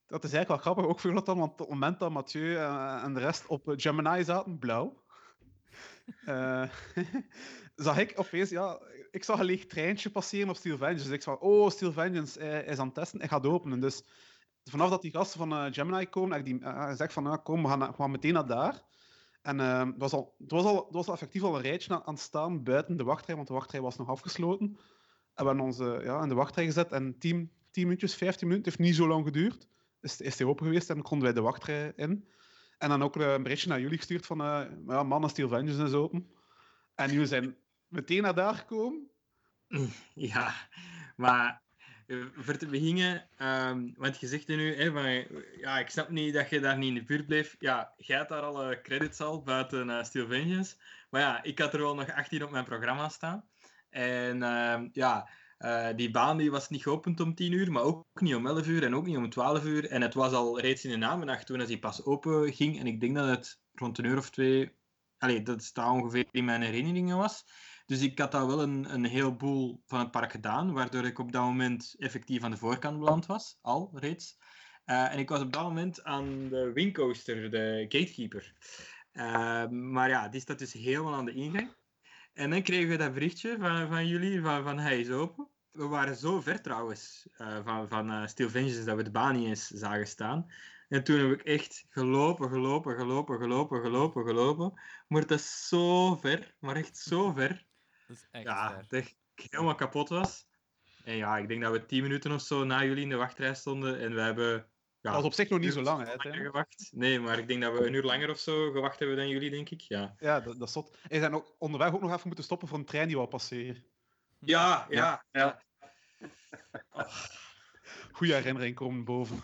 dat is eigenlijk wel grappig, ook voor Jonathan, want op het moment dat Mathieu eh, en de rest op Gemini zaten, blauw, eh, zag ik opeens, ja, ik zag een leeg treintje passeren op Steel Vengeance. Dus ik zag, oh, Steel Vengeance hij is aan het testen, hij gaat openen. Dus vanaf dat die gasten van eh, Gemini komen, ik die eh, gezegd van, kom, we gaan, we meteen naar daar. En eh, het, was al, het, was al, was al effectief al een rijtje aan, het staan buiten de wachtrij, want de wachtrij was nog afgesloten. En we hebben ons eh, ja, in de wachtrij gezet en 10, 10 minuutjes, 15 minuten, het heeft niet zo lang geduurd. Is, is hij open geweest en konden wij de wachtrij in. En dan ook eh, een berichtje naar jullie gestuurd van, eh ja, mannen, Steel Vengeance is open. En jullie zijn meteen naar daar gekomen. Ja, maar eh, voor te beginnen, ehm, want je zegt nu, hè, van, ja, ik snap niet dat je daar niet in de buurt bleef. Ja, jij had daar alle credits al buiten uh, Steel Vengeance. Maar ja, ik had er wel nog 18 op mijn programma staan. En ehm, ja, uh, die baan die was niet geopend om 10 uur, maar ook niet om 11 uur en ook niet om 12 uur. En het was al reeds in de namiddag toen hij pas open ging. En ik denk dat het rond een uur of twee, allee, dat staat ongeveer in mijn herinneringen was. Dus ik had daar wel een, een heleboel van het park gedaan, waardoor ik op dat moment effectief aan de voorkant beland was, al reeds. Uh, en ik was op dat moment aan de wingcoaster, de gatekeeper. Uh, maar ja, die staat dus helemaal aan de ingang. En dan kregen we dat berichtje van, van jullie, van, van hij is open. We waren zo ver trouwens uh, van, van uh, Steel Vengeance dat we de baan niet eens zagen staan. En toen heb ik echt gelopen, gelopen, gelopen, gelopen, gelopen, gelopen. Maar is zo ver, maar echt zo ver. Dat is echt ja, ver. dat ik helemaal kapot was. En ja, ik denk dat we tien minuten of zo na jullie in de wachtrij stonden. En we hebben... Ja, dat was op zich nog niet zo lang, hè? Gewacht. Nee, maar ik denk dat we een uur langer of zo gewacht hebben dan jullie, denk ik. Ja, ja dat, dat is zot. En zijn ook onderweg ook nog even moeten stoppen voor een trein die wou passeren. Ja, ja. ja. Goeie herinnering komen boven.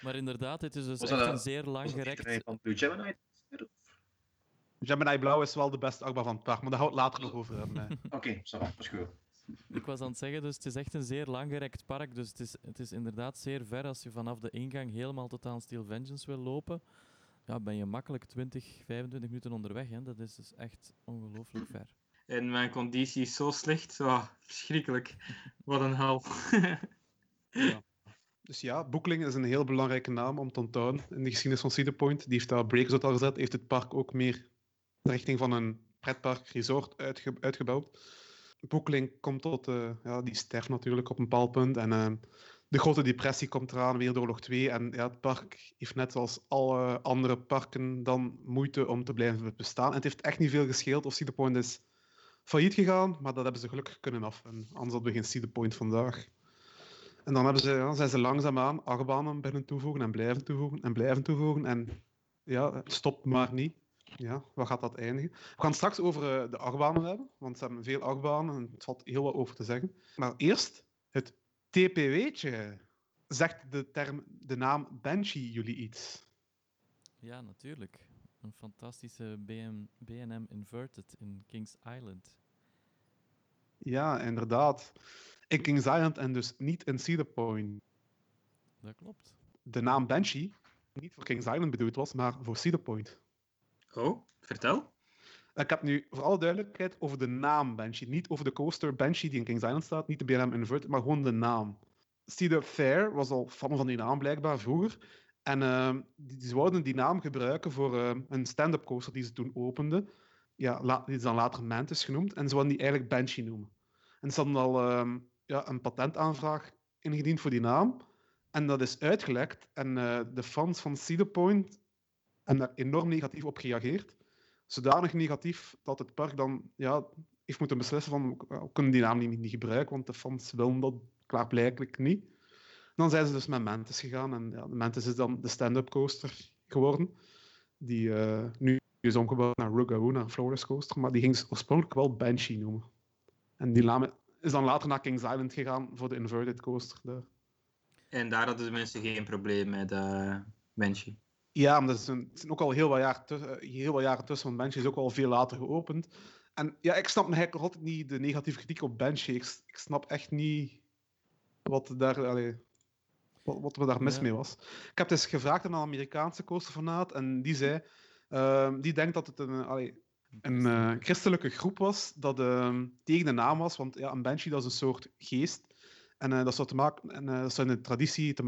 Maar inderdaad, dit is dus Was echt dat een zeer lang gerekt... Van Blue Gemini? Gemini Blauw is wel de beste achtbaan van het park, maar daar het later nog over hebben. Oké, okay, dat is goed. Ik was aan het zeggen, dus het is echt een zeer langgerekt park. Dus het is, het is inderdaad zeer ver als je vanaf de ingang helemaal tot aan Steel Vengeance wil lopen. Ja, ben je makkelijk 20, 25 minuten onderweg. Hè. Dat is dus echt ongelooflijk ver. En mijn conditie is zo slecht. Oh, verschrikkelijk. Wat een hel. ja. Dus ja, Boekling is een heel belangrijke naam om te onthouden in de geschiedenis van Cedar Point. Die heeft daar Breakers al gezet, heeft het park ook meer in de richting van een pretpark resort uitge uitgebouwd. Boekling komt tot, uh, ja, die sterft natuurlijk op een bepaald punt. En uh, de grote depressie komt eraan, Wereldoorlog 2. En ja, het park heeft net zoals alle andere parken dan moeite om te blijven bestaan. En het heeft echt niet veel gescheeld of Cedar Point is failliet gegaan, maar dat hebben ze gelukkig kunnen af. Anders hadden we geen Cedar Point vandaag. En dan hebben ze, ja, zijn ze langzaamaan achtbanen beginnen toevoegen en blijven toevoegen en blijven toevoegen. En ja, stopt maar niet. Ja, waar gaat dat eindigen? We gaan straks over uh, de achtbanen hebben, want ze hebben veel achtbanen en het valt heel wat over te zeggen. Maar eerst het TPW'tje. Zegt de, term, de naam Banshee jullie iets? Ja, natuurlijk. Een fantastische BM, BM Inverted in Kings Island. Ja, inderdaad. In Kings Island en dus niet in Cedar Point. Dat klopt. De naam Banshee niet voor Kings Island bedoeld was, maar voor Cedar Point. Oh, vertel. Ik heb nu voor alle duidelijkheid over de naam Banshee. Niet over de coaster Banshee die in Kings Island staat, niet de BLM Inverted, maar gewoon de naam. Cedar Fair was al fan van die naam blijkbaar vroeger. En ehm, die, zouden die naam gebruiken voor ehm, een stand-up coaster die ze toen openden. Ja, die is dan later Mantis genoemd. En ze wilden die eigenlijk Banshee noemen. En ze hadden al ehm, ja, een patentaanvraag ingediend voor die naam. En dat is uitgelekt. En eh, de fans van Cedar Point hebben daar enorm negatief op gereageerd. Zodanig negatief dat het park dan ja, heeft moeten beslissen van we kunnen die naam niet, niet gebruiken, want de fans willen dat klaarblijkelijk niet. Dan zijn ze dus met Mantis gegaan. En ja, Mantis is dan de stand-up coaster geworden. Die eh, nu is omgebouwd naar Rugaru, naar Flores coaster. Maar die ging ze oorspronkelijk wel Banshee noemen. En die is dan later naar Kings Island gegaan voor de inverted coaster daar. En daar hadden de mensen geen probleem met uh, Banshee. Ja, maar er zijn, ook al heel wat, jaar tussen, eh, heel wat jaren tussen, want Banshee is ook al veel later geopend. En ja, ik snap eigenlijk nog altijd niet de negatieve kritiek op Banshee. Ik, ik snap echt niet wat daar, allee, wat, wat er daar mis Ja. mee was. Ik heb dus gevraagd aan een Amerikaanse coasterfanaat en die zei, ehm, die denkt dat het een, allee, een eh, christelijke groep was dat ehm, tegen de naam was, want ja, een banshee dat is een soort geest. En eh, dat zou te maken, en eh, dat zou in de traditie te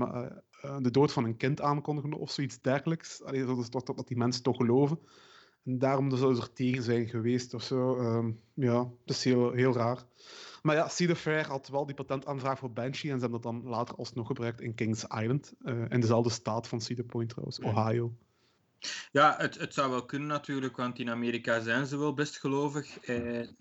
eh, de dood van een kind aankondigen of zoiets dergelijks. Allee, dat dat, dat die mensen toch geloven. En daarom zouden ze er tegen zijn geweest of zo. Ehm, ja, dat is heel, heel raar. Maar ja, Cedar Fair had wel die patentaanvraag voor Banshee en ze hebben dat dan later alsnog gebruikt in Kings Island. eh, in dezelfde staat van Cedar Point trouwens, Ohio. Ja, het, het zou wel kunnen natuurlijk, want in Amerika zijn ze wel best gelovig. En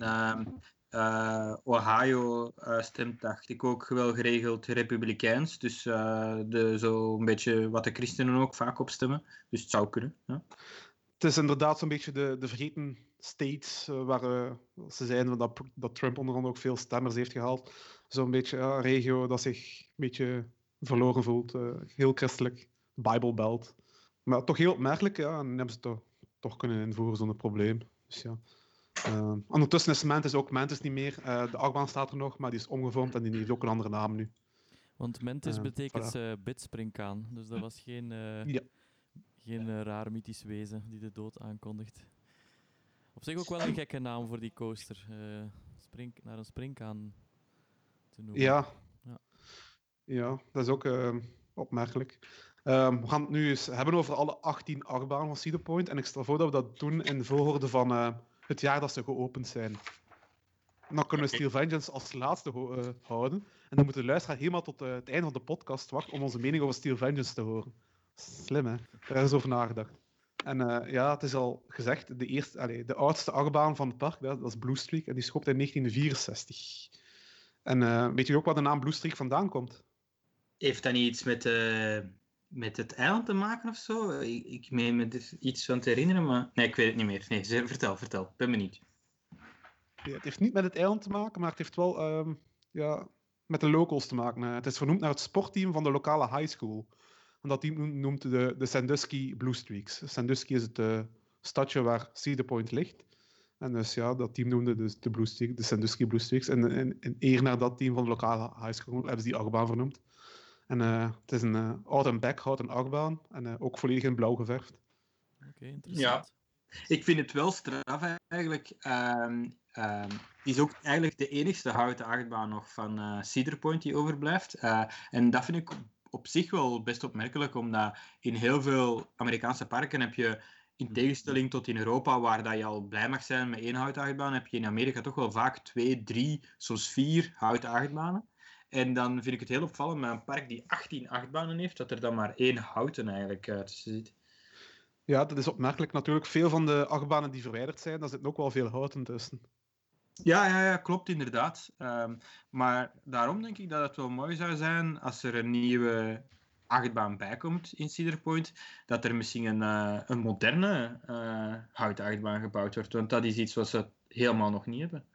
eh, Ohio eh, stemt, dacht ik, ook wel geregeld republikeins. Dus eh de, zo een beetje wat de christenen ook vaak opstemmen. Dus het zou kunnen. Ja. Het is inderdaad zo'n beetje de, de vergeten states waar ze zeiden dat, dat Trump onder andere ook veel stemmers heeft gehaald. Zo'n beetje een regio dat zich een beetje verloren voelt. heel christelijk. Bible Belt. Maar toch heel opmerkelijk, ja. En hebben ze het toch, toch kunnen invoeren zonder probleem. Dus ja. Eh, ondertussen is Mantis ook Mantis niet meer. Eh, de achtbaan staat er nog, maar die is omgevormd en die heeft ook een andere naam nu. Want Mentis Eh, betekent bidspringkaan, dus dat was geen, eh, Ja. geen eh, raar mythisch wezen die de dood aankondigt. Op zich ook wel een gekke naam voor die coaster. spring, naar een springkaan te noemen. Ja. Ja. Ja, dat is ook eh, opmerkelijk. Ehm, we gaan het nu eens hebben over alle 18 achtbanen van Cedar Point. En ik stel voor dat we dat doen in volgorde van het jaar dat ze geopend zijn. En dan kunnen we. Steel Vengeance als laatste eh, houden. En dan moet de luisteraar helemaal tot eh, het einde van de podcast wachten om onze mening over Steel Vengeance te horen. Slim, hè? Daar is over nagedacht. En eh, ja, het is al gezegd, de, eerste, allee, de oudste achtbaan van het park, dat, dat is Blue Streak, en die schoopt in 1964. En eh, weet je ook waar de naam Blue Streak vandaan komt? Heeft dat niet iets met, eh, met het eiland te maken of zo? Ik, ik meen me iets van te herinneren, maar... Nee, ik weet het niet meer. Nee, vertel, vertel. Ben benieuwd. Ja, het heeft niet met het eiland te maken, maar het heeft wel ehm, ja, met de locals te maken. Eh, het is vernoemd naar het sportteam van de lokale high school. En dat team noem- noemt de, de Sandusky Blue Streaks. Sandusky is het eh, stadje waar Cedar Point ligt. En dus ja, dat team noemde dus de, Blue Streak, de Sandusky Blue Streaks. En in, in eer naar dat team van de lokale high school hebben ze die achtbaan vernoemd. En eh, het is een uh, houten bek, houten achtbaan. En eh, ook volledig in blauw geverfd. Oké, interessant. Ik vind het wel straf eigenlijk. Ehm ehm, die is ook eigenlijk de enigste houten achtbaan nog van eh Cedar Point die overblijft. Eh, en dat vind ik op zich wel best opmerkelijk, omdat in heel veel Amerikaanse parken heb je, in tegenstelling tot in Europa, waar dat je al blij mag zijn met één houten achtbaan, heb je in Amerika toch wel vaak twee, drie, soms vier houten achtbanen. En dan vind ik het heel opvallend met een park die 18 achtbanen heeft, dat er dan maar één houten eigenlijk tussen zit. Ja, dat is opmerkelijk. Natuurlijk, veel van de achtbanen die verwijderd zijn, daar zit ook wel veel houten tussen. Ja, ja, ja klopt inderdaad. Um, maar daarom denk ik dat het wel mooi zou zijn als er een nieuwe achtbaan bijkomt in Cedar Point, dat er misschien een, uh, een moderne uh, houten achtbaan gebouwd wordt. Want dat is iets wat ze helemaal nog niet hebben.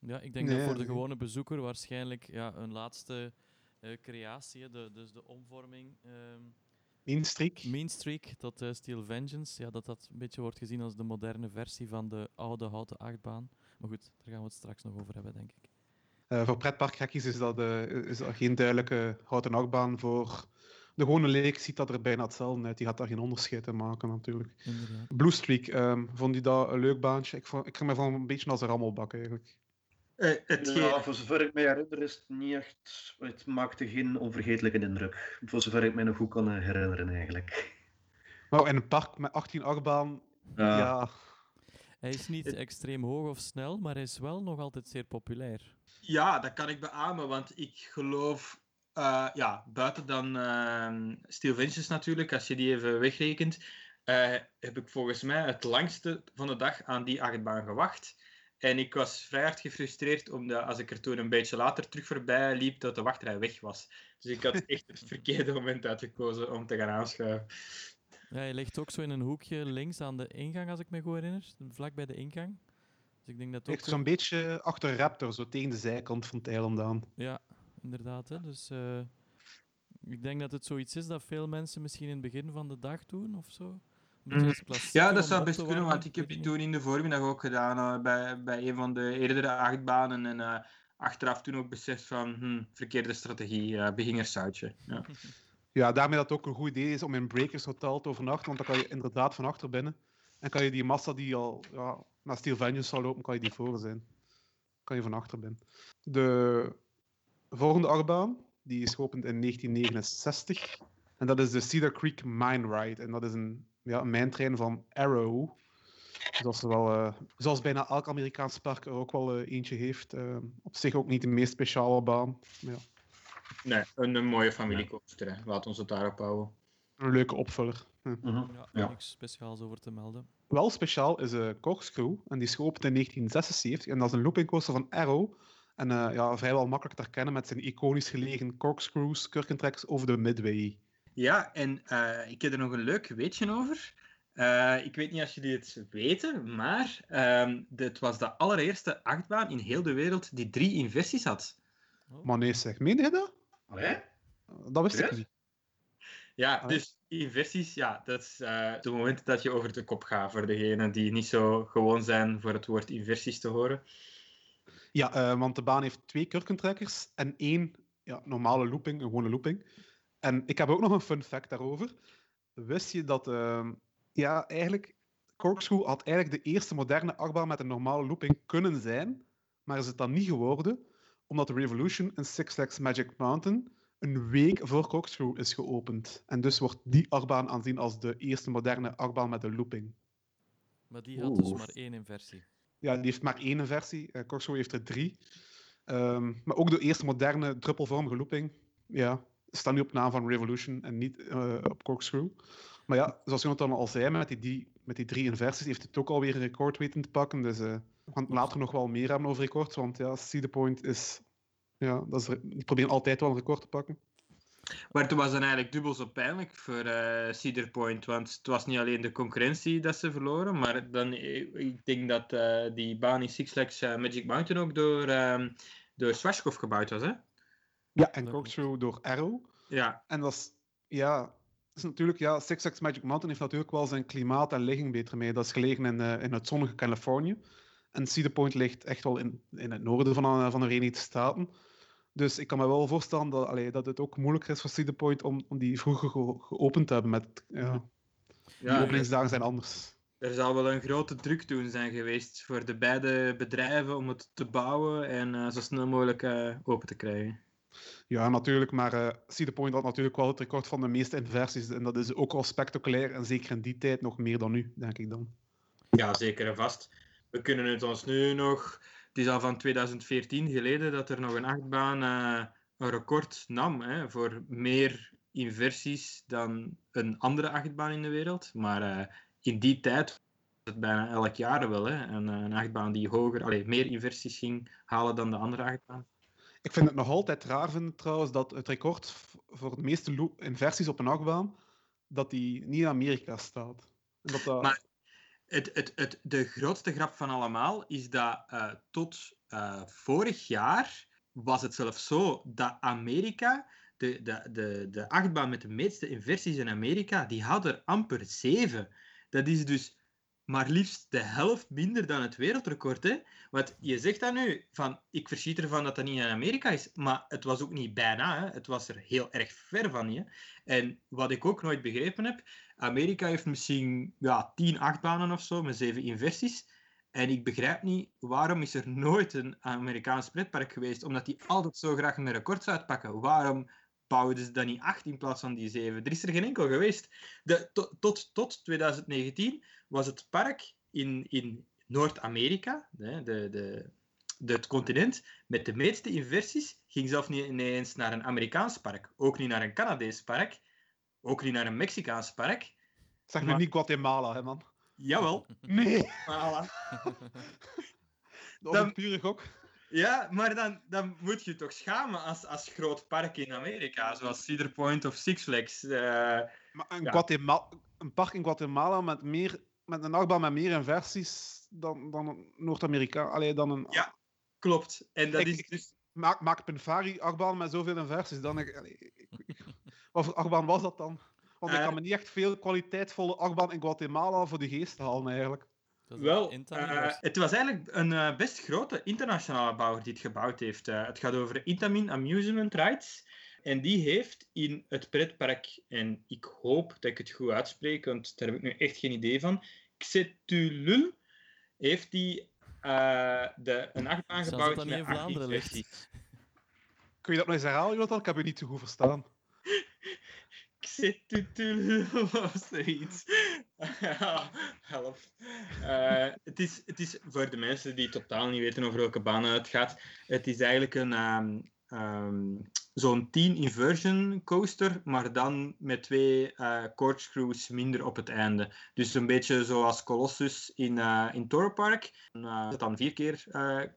Ja, ik denk nee, dat voor de gewone bezoeker waarschijnlijk ja, een laatste uh, creatie, de, dus de omvorming. Um, Mean Streak. Mean Streak tot uh, Steel Vengeance, ja, dat dat een beetje wordt gezien als de moderne versie van de oude houten achtbaan. Maar goed, daar gaan we het straks nog over hebben, denk ik. Uh, voor pretparkgekkies is dat, is dat geen duidelijke houten achtbaan. Voor de gewone leek ziet dat er bijna hetzelfde uit. Die gaat daar geen onderscheid in maken, natuurlijk. Inderdaad. Blue Streak, um, vond je dat een leuk baantje? Ik, vond, ik me van een beetje als een rammelbak, eigenlijk. Eh, het ge- Ja, voor zover ik me herinner is het niet echt... Het maakte geen onvergetelijke indruk. Voor zover ik me nog goed kan herinneren, eigenlijk. Nou, in een park met 18 achtbaan, Ja. ja. Hij is niet extreem hoog of snel, maar hij is wel nog altijd zeer populair. Ja, dat kan ik beamen, want ik geloof, eh, ja, buiten dan ehm Steel Ventures natuurlijk, als je die even wegrekent, eh, heb ik volgens mij het langste van de dag aan die achtbaan gewacht. En ik was vrij hard gefrustreerd, omdat als ik er toen een beetje later terug voorbij liep, dat de wachtrij weg was. Dus ik had echt het verkeerde moment uitgekozen om te gaan aanschuiven. Ja, hij ligt ook zo in een hoekje links aan de ingang, als ik me goed herinner. Vlak bij de ingang. Dus ik denk dat ook... Ligt zo'n beetje achter Raptor, zo tegen de zijkant van het eiland aan. Ja, inderdaad. Hè. Dus eh, ik denk dat het zoiets is dat veel mensen misschien in het begin van de dag doen of zo. Mhm. Ja, dat zou best kunnen, want ik heb die toen in de voormiddag ook gedaan eh, bij, bij een van de eerdere achtbanen. En eh, achteraf toen ook beseft van, hm, verkeerde strategie, uh. Ja. Ja, daarmee dat het ook een goed idee is om in Breakers Hotel te overnachten, want dan kan je inderdaad van achter binnen. En kan je die massa die al ja, naar Steel Vengeance zal lopen, kan je die voor zijn. Kan je van achter binnen. De volgende achtbaan, die is geopend in 1969. En dat is de Cedar Creek Mine Ride. En dat is een, ja, een mijntrein van Arrow. Zoals, wel, uh, zoals bijna elk Amerikaans park er ook wel uh, eentje heeft. Uh, op zich ook niet de meest speciale baan. Ja. Nee, een, een mooie familiecoaster. Hè. Laat ons het daarop houden. Een leuke opvuller. Uh -huh. Ja, Ja. niks speciaals over te melden. Wel speciaal is een Corkscrew. En die is geopend in 1976. En dat is een looping coaster van Arrow. En uh, ja, vrijwel makkelijk te herkennen met zijn iconisch gelegen corkscrews, kurkentreks over de Midway. Ja, en uh, ik heb er nog een leuk weetje over. Uh, ik weet niet of jullie het weten, maar um, het was de allereerste achtbaan in heel de wereld die drie inversies had. Oh. Maar nee, zeg, meen je dat? Allee? Dat wist ik niet. Ja, Ah. dus inversies, ja, dat is uh, het moment dat je over de kop gaat voor degenen die niet zo gewoon zijn voor het woord inversies te horen. Ja, uh, want de baan heeft twee kurkentrekkers en één ja, normale looping, een gewone looping. En ik heb ook nog een fun fact daarover. Wist je dat, uh, ja, eigenlijk, Corkscrew had eigenlijk de eerste moderne achtbaan met een normale looping kunnen zijn, maar is het dan niet geworden, omdat de Revolution in Six Flags Magic Mountain een week voor Corkscrew is geopend. En dus wordt die achtbaan aanzien als de eerste moderne achtbaan met een looping. Maar die had dus maar één inversie. Ja, die heeft maar één versie. Uh, Corkscrew heeft er drie. Um, maar ook de eerste moderne druppelvormige looping, ja, staat nu op naam van Revolution en niet uh, op Corkscrew. Maar ja, zoals Jonathan al zei, met die, met die drie inversies heeft het ook alweer een record weten te pakken. Dus uh, later nog wel meer hebben over records, want ja, Cedar Point is... Ja, dat is, die proberen altijd wel een record te pakken. Maar het was dan eigenlijk dubbel zo pijnlijk voor Cedar Point, want het was niet alleen de concurrentie dat ze verloren, maar dan, ik denk dat die baan in Six Flags Magic Mountain ook door, um, door Swashkov gebouwd was, hè? Ja, en Corkscrew door Arrow. Ja. En dat is, ja, is natuurlijk, ja, Six Flags Magic Mountain heeft natuurlijk wel zijn klimaat en ligging beter mee. Dat is gelegen in, uh, in het zonnige Californië. En Cedar Point ligt echt wel in, in het noorden van, uh, van de Verenigde Staten. Dus ik kan me wel voorstellen dat, allee, dat het ook moeilijker is voor Cedar Point om, om die vroeger ge geopend te hebben. Met, ja, ja, die openingsdagen zijn anders. Er zal wel een grote druk toen zijn geweest voor de beide bedrijven om het te bouwen en uh, zo snel mogelijk uh, open te krijgen. Ja, natuurlijk, maar uh, Cedar Point had natuurlijk wel het record van de meeste inversies. En dat is ook wel spectaculair en zeker in die tijd nog meer dan nu, denk ik dan. Ja, zeker en vast. We kunnen het ons nu nog het is al van 2014 geleden dat er nog een achtbaan uh, een record nam hè, voor meer inversies dan een andere achtbaan in de wereld. Maar uh, in die tijd was het bijna elk jaar wel. Hè, een, een achtbaan die hoger, allez, meer inversies ging halen dan de andere achtbaan. Ik vind het nog altijd raar vinden, trouwens dat het record voor de meeste inversies op een achtbaan dat die niet in Amerika staat. Dat dat... Maar het, het, het, de grootste grap van allemaal is dat uh, tot uh, vorig jaar was het zelfs zo dat Amerika, de, de, de, de achtbaan met de meeste inversies in Amerika, die had er amper zeven. Dat is dus maar liefst de helft minder dan het wereldrecord. Hè? Want je zegt dan nu, van, ik verschiet ervan dat dat niet in Amerika is, maar het was ook niet bijna. Hè? Het was er heel erg ver van. Hè? En wat ik ook nooit begrepen heb, Amerika heeft misschien ja, tien achtbanen of zo, met zeven inversies. En ik begrijp niet, waarom is er nooit een Amerikaans pretpark geweest? Omdat die altijd zo graag een record uitpakken. Waarom bouwden ze dan niet acht in plaats van die zeven? Er is er geen enkel geweest. De, tot, tot, tot 2019 was het park in, in Noord-Amerika, de, de, de, het continent, met de meeste inversies, ging zelf niet ineens naar een Amerikaans park. Ook niet naar een Canadees park. Ook niet naar een Mexicaans park. Zeg Maar- nu niet Guatemala, hè, man. Jawel. Nee, Voilà. dat is Dan- pure gok. Ja, maar dan, dan moet je toch schamen als, als groot park in Amerika, zoals Cedar Point of Six Flags. Eh, Maar een, Ja. Guatemala, een park in Guatemala met, meer, met een achtbaan met meer inversies dan, dan Noord-Amerika. Allee, dan een... Ja. klopt. En dat Ik- is dus... Maak, maak Penfari achtbaan met zoveel inversies. Dan, ik, allee, ik- ik- wat voor achtbaan was dat dan? Want ik Eh. kan me niet echt veel kwaliteitvolle achtbaan in Guatemala voor de geest halen, eigenlijk. Wel, eh, het was eigenlijk een eh, best grote internationale bouwer die het gebouwd heeft. Eh, het gaat over Intamin Amusement Rights. En die heeft in het pretpark, en ik hoop dat ik het goed uitspreek, want daar heb ik nu echt geen idee van, Xetulul, heeft die eh, de, een achtbaan gebouwd dat met in Vlaanderen ligt. Kun je dat nog eens herhalen, Jonathan? Ik heb je niet zo goed verstaan. Eh, het, is, het is voor de mensen die totaal niet weten over welke banen het gaat. Het is eigenlijk een ehm, ehm, zo'n 10 inversion coaster, maar dan met twee eh corkscrews minder op het einde. Dus een beetje zoals Colossus in, eh in Toro Park. Uh, dan vier keer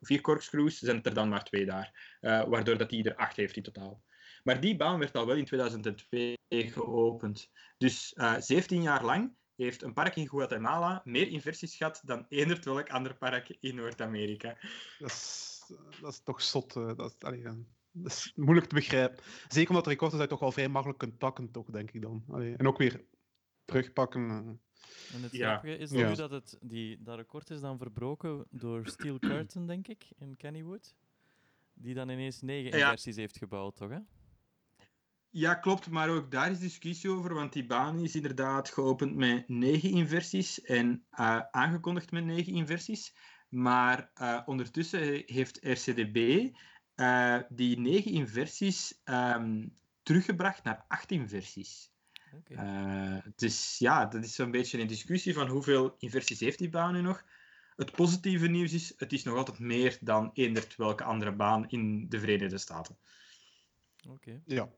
vier corkscrews, zijn er dan maar twee daar. Waardoor dat hij er acht heeft in totaal. Maar die baan werd al wel in 2002 geopend. Dus eh 17 jaar lang heeft een park in Guatemala meer inversies gehad dan eender welk ander park in Noord-Amerika. Dat is, dat is toch zot. eh, Dat is, allee, eh, dat is moeilijk te begrijpen. Zeker omdat de records dat toch wel vrij makkelijk kunt takken, toch, denk ik dan. Allee, en ook weer terugpakken. eh. En het Ja. grappige is Ja. nu dat het, die, dat record is dan verbroken door Steel Curtain, denk ik, in Kennywood. Die dan ineens negen Ja. inversies heeft gebouwd, toch? Hè? Ja, klopt, maar ook daar is discussie over, want die baan is inderdaad geopend met negen inversies en eh, aangekondigd met negen inversies. Maar eh, ondertussen heeft RCDB eh, die negen inversies ehm, teruggebracht naar acht inversies. Oké. Eh, dus ja, dat is zo'n beetje een discussie van hoeveel inversies heeft die baan nu nog. Het positieve nieuws is, het is nog altijd meer dan eender welke andere baan in de Verenigde Staten. Oké. Ja.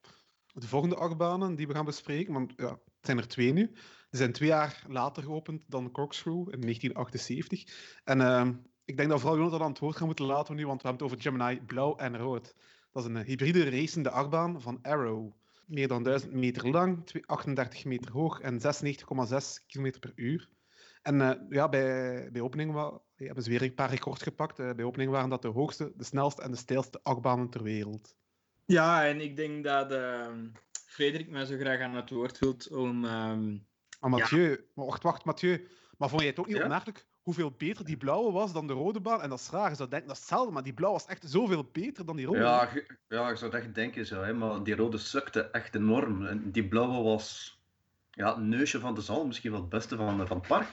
De volgende achtbanen die we gaan bespreken, want ja, het zijn er twee nu. Die zijn twee jaar later geopend dan Corkscrew in 1978. En ehm, ik denk dat vooral Jonathan aan het woord gaan moeten laten nu, want we hebben het over Gemini blauw en rood. Dat is een hybride racende achtbaan van Arrow. Meer dan 1000 meter lang, twee- 38 meter hoog en 96,6 km per uur. En eh, ja, bij, bij opening hebben ze weer een paar records gepakt. Eh, bij opening waren dat de hoogste, de snelste en de steilste achtbanen ter wereld. Ja, en ik denk dat ehm, Frederik mij zo graag aan het woord wilt om... ehm, Maar Mathieu, maar wacht, wacht, Mathieu. Maar vond jij het ook niet Ja? opmerkelijk hoeveel beter die blauwe was dan de rode baan? En dat is raar, je zou denken dat is hetzelfde, maar die blauwe was echt zoveel beter dan die rode. Ja, je- ja, ik zou het echt denken zo, hè, maar die rode sukte echt enorm. En die blauwe was ja, het neusje van de zal, misschien wel het beste van, van het park.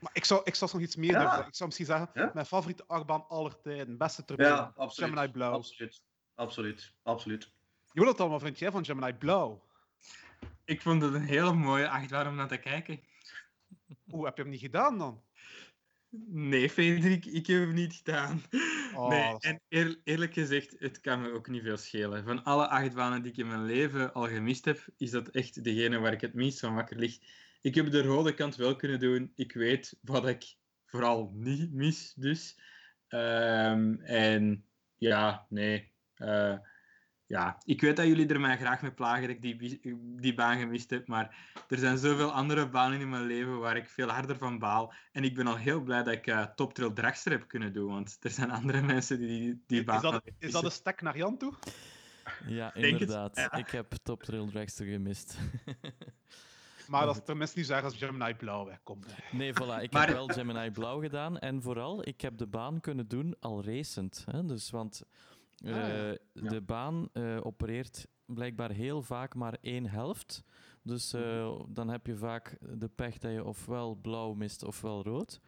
Maar ik zou, ik zou nog iets meer Ja. durven. Ik zou misschien zeggen, Ja? mijn favoriete achtbaan aller tijden, beste turbine, Ja, absoluut. Gemini blauw. Absoluut, absoluut, absoluut. Jonathan, wat vind jij van Gemini blauw? ik vond het een hele mooie achtbaan om naar te kijken. Hoe heb je hem niet gedaan dan? Nee, Frederik, ik heb hem niet gedaan. Oh, nee, en eer- eerlijk gezegd, het kan me ook niet veel schelen. Van alle achtbanen die ik in mijn leven al gemist heb, is dat echt degene waar ik het minst van wakker lig. Ik heb de rode kant wel kunnen doen. Ik weet wat ik vooral niet mis, dus. Ehm, en ja, nee. Eh, ja, ik weet dat jullie er mij graag mee plagen dat ik die, die baan gemist heb, maar er zijn zoveel andere banen in mijn leven waar ik veel harder van baal. En ik ben al heel blij dat ik eh Top Trail Dragster heb kunnen doen, want er zijn andere mensen die die, die baan is, dat, is dat een stek naar Jan toe? Ja, het, inderdaad. ja. Ik heb Top Trail Dragster gemist. Maar dat is tenminste niet zeggen als Gemini blauw wegkomt. Nee, voilà. Ik Maar- heb wel Gemini Blauw gedaan. En vooral, ik heb de baan kunnen doen al racend. Hè? Dus, want eh, Ah, ja. de baan eh, opereert blijkbaar heel vaak maar één helft. Dus eh, dan heb je vaak de pech dat je ofwel blauw mist ofwel rood.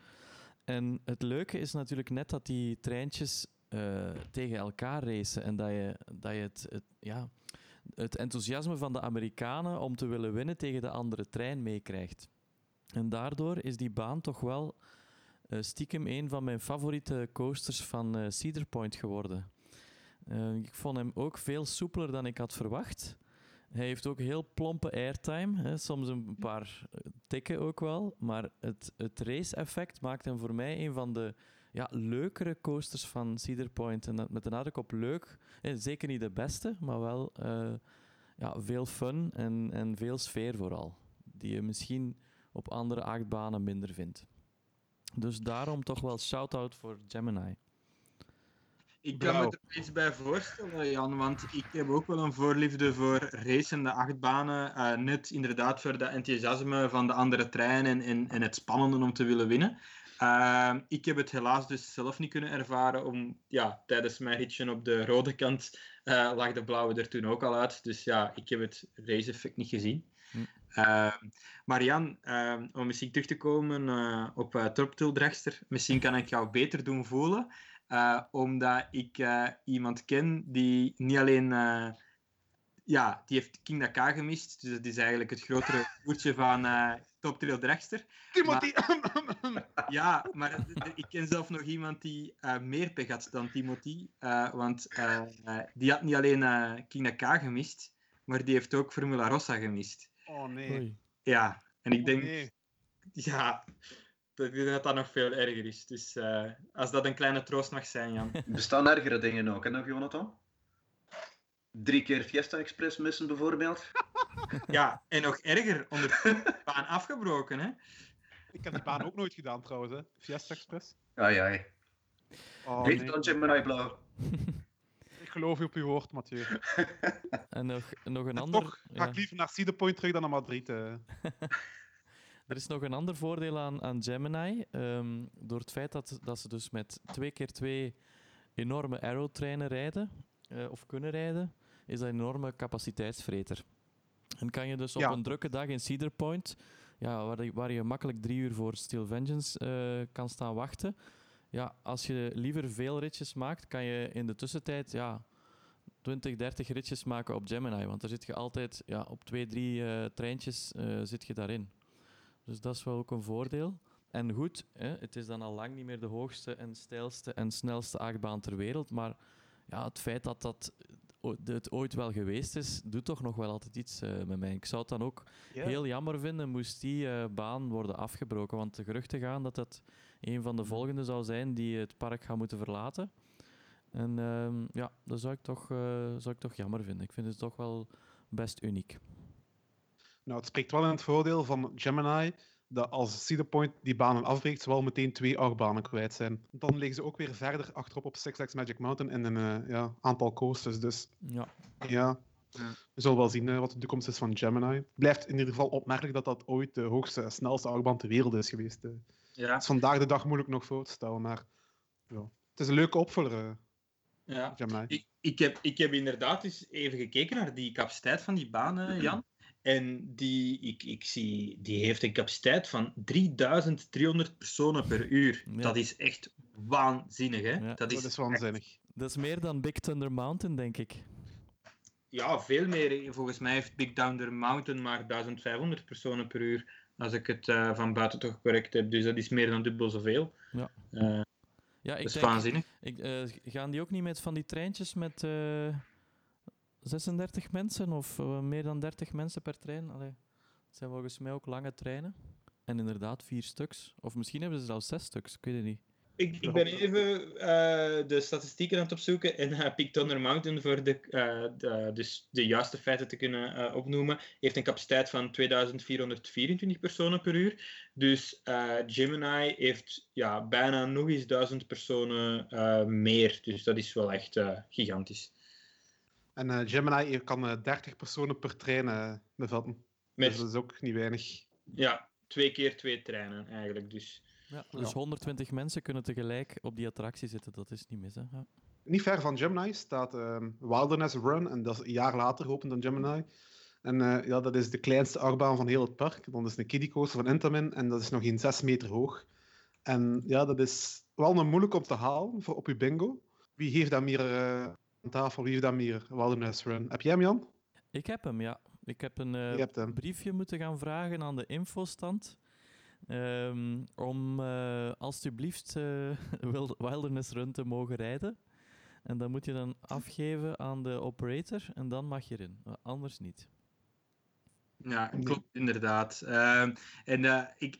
En het leuke is natuurlijk net dat die treintjes eh, tegen elkaar racen en dat je, dat je het, het, ja, het enthousiasme van de Amerikanen om te willen winnen tegen de andere trein meekrijgt. En daardoor is die baan toch wel eh, stiekem een van mijn favoriete coasters van eh, Cedar Point geworden. Eh, ik vond hem ook veel soepeler dan ik had verwacht. Hij heeft ook heel plompe airtime, hè, soms een paar eh, tikken ook wel. Maar het, het race-effect maakt hem voor mij een van de ja, leukere coasters van Cedar Point. En dat met de nadruk op leuk. Eh, zeker niet de beste, maar wel ja, veel fun en, en veel sfeer vooral. Die je misschien op andere achtbanen minder vindt. Dus daarom toch wel shout-out voor Gemini. Ik kan me er iets bij voorstellen, Jan, want ik heb ook wel een voorliefde voor racende achtbanen. eh, net inderdaad voor dat enthousiasme van de andere treinen en, en, en het spannende om te willen winnen. Eh, ik heb het helaas dus zelf niet kunnen ervaren, om, ja, tijdens mijn ritje op de rode kant eh, lag de blauwe er toen ook al uit. Dus ja, ik heb het race-effect niet gezien. Hm. Maar Jan, om misschien terug te komen op uh, misschien kan ik jou beter doen voelen. Uh, omdat ik uh, iemand ken die niet alleen. Uh, ja, die heeft King Dakar gemist. Dus dat is eigenlijk het grotere voertje van uh, Top Trail Dragster. Timothy! ja, maar ik ken zelf nog iemand die uh, meer pech had dan Timothy. Uh, want uh, die had niet alleen King Dakar gemist, maar die heeft ook Formula Rossa gemist. Oh nee. Ja, en ik denk. Oh, nee. Ja, ik denk dat dat nog veel erger is. Dus uh, als dat een kleine troost mag zijn, Jan. Er bestaan ergere dingen ook, hè, nog, Jonathan? Drie keer Fiesta Express missen, bijvoorbeeld. ja, en nog erger, onder de baan afgebroken, hè? Ik heb die baan ook nooit gedaan, trouwens, hè. Fiesta Express. Ai, ai. Oh, Beter nee. dan Gemini Blauw. Ik geloof je op je woord, Mathieu. En nog, nog een En ander... toch ga ja. ik liever naar Cedar Point terug dan naar Madrid. eh. Er is nog een ander voordeel aan, aan Gemini. ehm, door het feit dat, dat ze dus met twee keer twee enorme Arrow-treinen rijden, eh, of kunnen rijden, is dat een enorme capaciteitsvreter. En kan je dus op Ja. een drukke dag in Cedar Point, ja, waar, je, waar je makkelijk drie uur voor Steel Vengeance eh, kan staan wachten, ja, als je liever veel ritjes maakt, kan je in de tussentijd ja, 20, 30 ritjes maken op Gemini. Want daar zit je altijd ja, op twee, drie eh, treintjes zit je daarin. Dus dat is wel ook een voordeel. En goed, hè, het is dan al lang niet meer de hoogste en steilste en snelste achtbaan ter wereld. Maar ja, het feit dat dat het ooit wel geweest is, doet toch nog wel altijd iets eh, met mij. Ik zou het dan ook heel jammer vinden moest die eh, baan worden afgebroken. Want de geruchten gaan dat dat een van de volgende zou zijn die het park gaan moeten verlaten. En ehm, ja, dat zou ik, toch, eh, zou ik toch jammer vinden. Ik vind het toch wel best uniek. Nou, het spreekt wel in het voordeel van Gemini dat als Cedar Point die banen afbreekt, ze wel meteen twee achtbanen kwijt zijn. Dan liggen ze ook weer verder achterop op Six Flags Magic Mountain in een eh, ja, aantal coasters. Dus Ja, ja, Ja. we zullen wel zien eh, wat de toekomst is van Gemini. Het blijft in ieder geval opmerkelijk dat dat ooit de hoogste en snelste achtbaan ter wereld is geweest. eh. Ja, Dat is vandaag de dag moeilijk nog voor te stellen, maar ja. het is een leuke opvuller, ja. Gemini. Ik, ik, heb, ik heb inderdaad eens even gekeken naar die capaciteit van die banen, Jan. En die, ik, ik zie, die heeft een capaciteit van 3300 personen per uur. Ja. Dat is echt waanzinnig, hè? Ja. Dat is, Dat is waanzinnig. dat is meer dan Big Thunder Mountain, denk ik. Ja, veel meer. Volgens mij heeft Big Downer Mountain maar 1500 personen per uur. Als ik het eh, van buiten toch correct heb. Dus dat is meer dan dubbel zoveel. Ja. Eh, Ja, dat ik is denk, waanzinnig. ik, eh, gaan die ook niet met van die treintjes met eh 36 mensen of eh, meer dan 30 mensen per trein? Allee, het zijn volgens mij ook lange treinen. En inderdaad vier stuks. Of misschien hebben ze zelfs zes stuks, ik weet het niet. Ik, ik ben even eh, de statistieken aan het opzoeken en uh, Peak Thunder Mountain, voor de, eh, de, dus de juiste feiten te kunnen eh, opnoemen, heeft een capaciteit van 2424 personen per uur. Dus eh, Gemini heeft ja, bijna nog eens 1000 personen eh, meer. Dus dat is wel echt eh, gigantisch. En eh, Gemini kan eh, 30 personen per trein eh, bevatten. Met Dus dat is ook niet weinig. ja, twee keer twee treinen eigenlijk. Dus. Ja, dus 120 mensen kunnen tegelijk op die attractie zitten, dat is niet mis. Hè? Ja. Niet ver van Gemini staat ehm, Wilderness Run, en dat is een jaar later geopend dan Gemini. En eh, ja, dat is de kleinste achtbaan van heel het park. Dan is een kiddie coaster van Intamin, en dat is nog geen 6 meter hoog. En ja, dat is wel een moeilijk om te halen voor op je bingo. Wie heeft dat meer uh, aan tafel? Wie heeft dat meer Wilderness Run? Heb jij hem, Jan? Ik heb hem, ja. Ik heb een uh, briefje moeten gaan vragen aan de infostand. Um, om uh, alstublieft Wilderness Run te mogen rijden. En dat moet je dan afgeven aan de operator en dan mag je erin. Anders niet. Ja, klopt inderdaad. Uh, en uh, ik,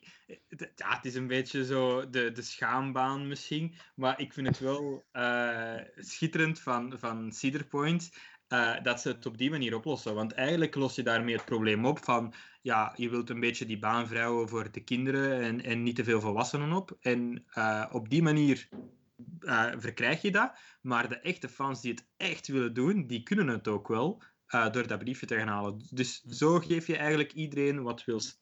ja, het is een beetje zo de, de schaambaan misschien, maar ik vind het wel uh, schitterend van, van Cedar Point uh, dat ze het op die manier oplossen. Want eigenlijk los je daarmee het probleem op van, ja, je wilt een beetje die baan vrouwen voor de kinderen en, en niet te veel volwassenen op. En op die manier verkrijg je dat, maar de echte fans die het echt willen doen, die kunnen het ook wel. Uh, door dat briefje te gaan halen. Dus zo geef je eigenlijk iedereen wat wils.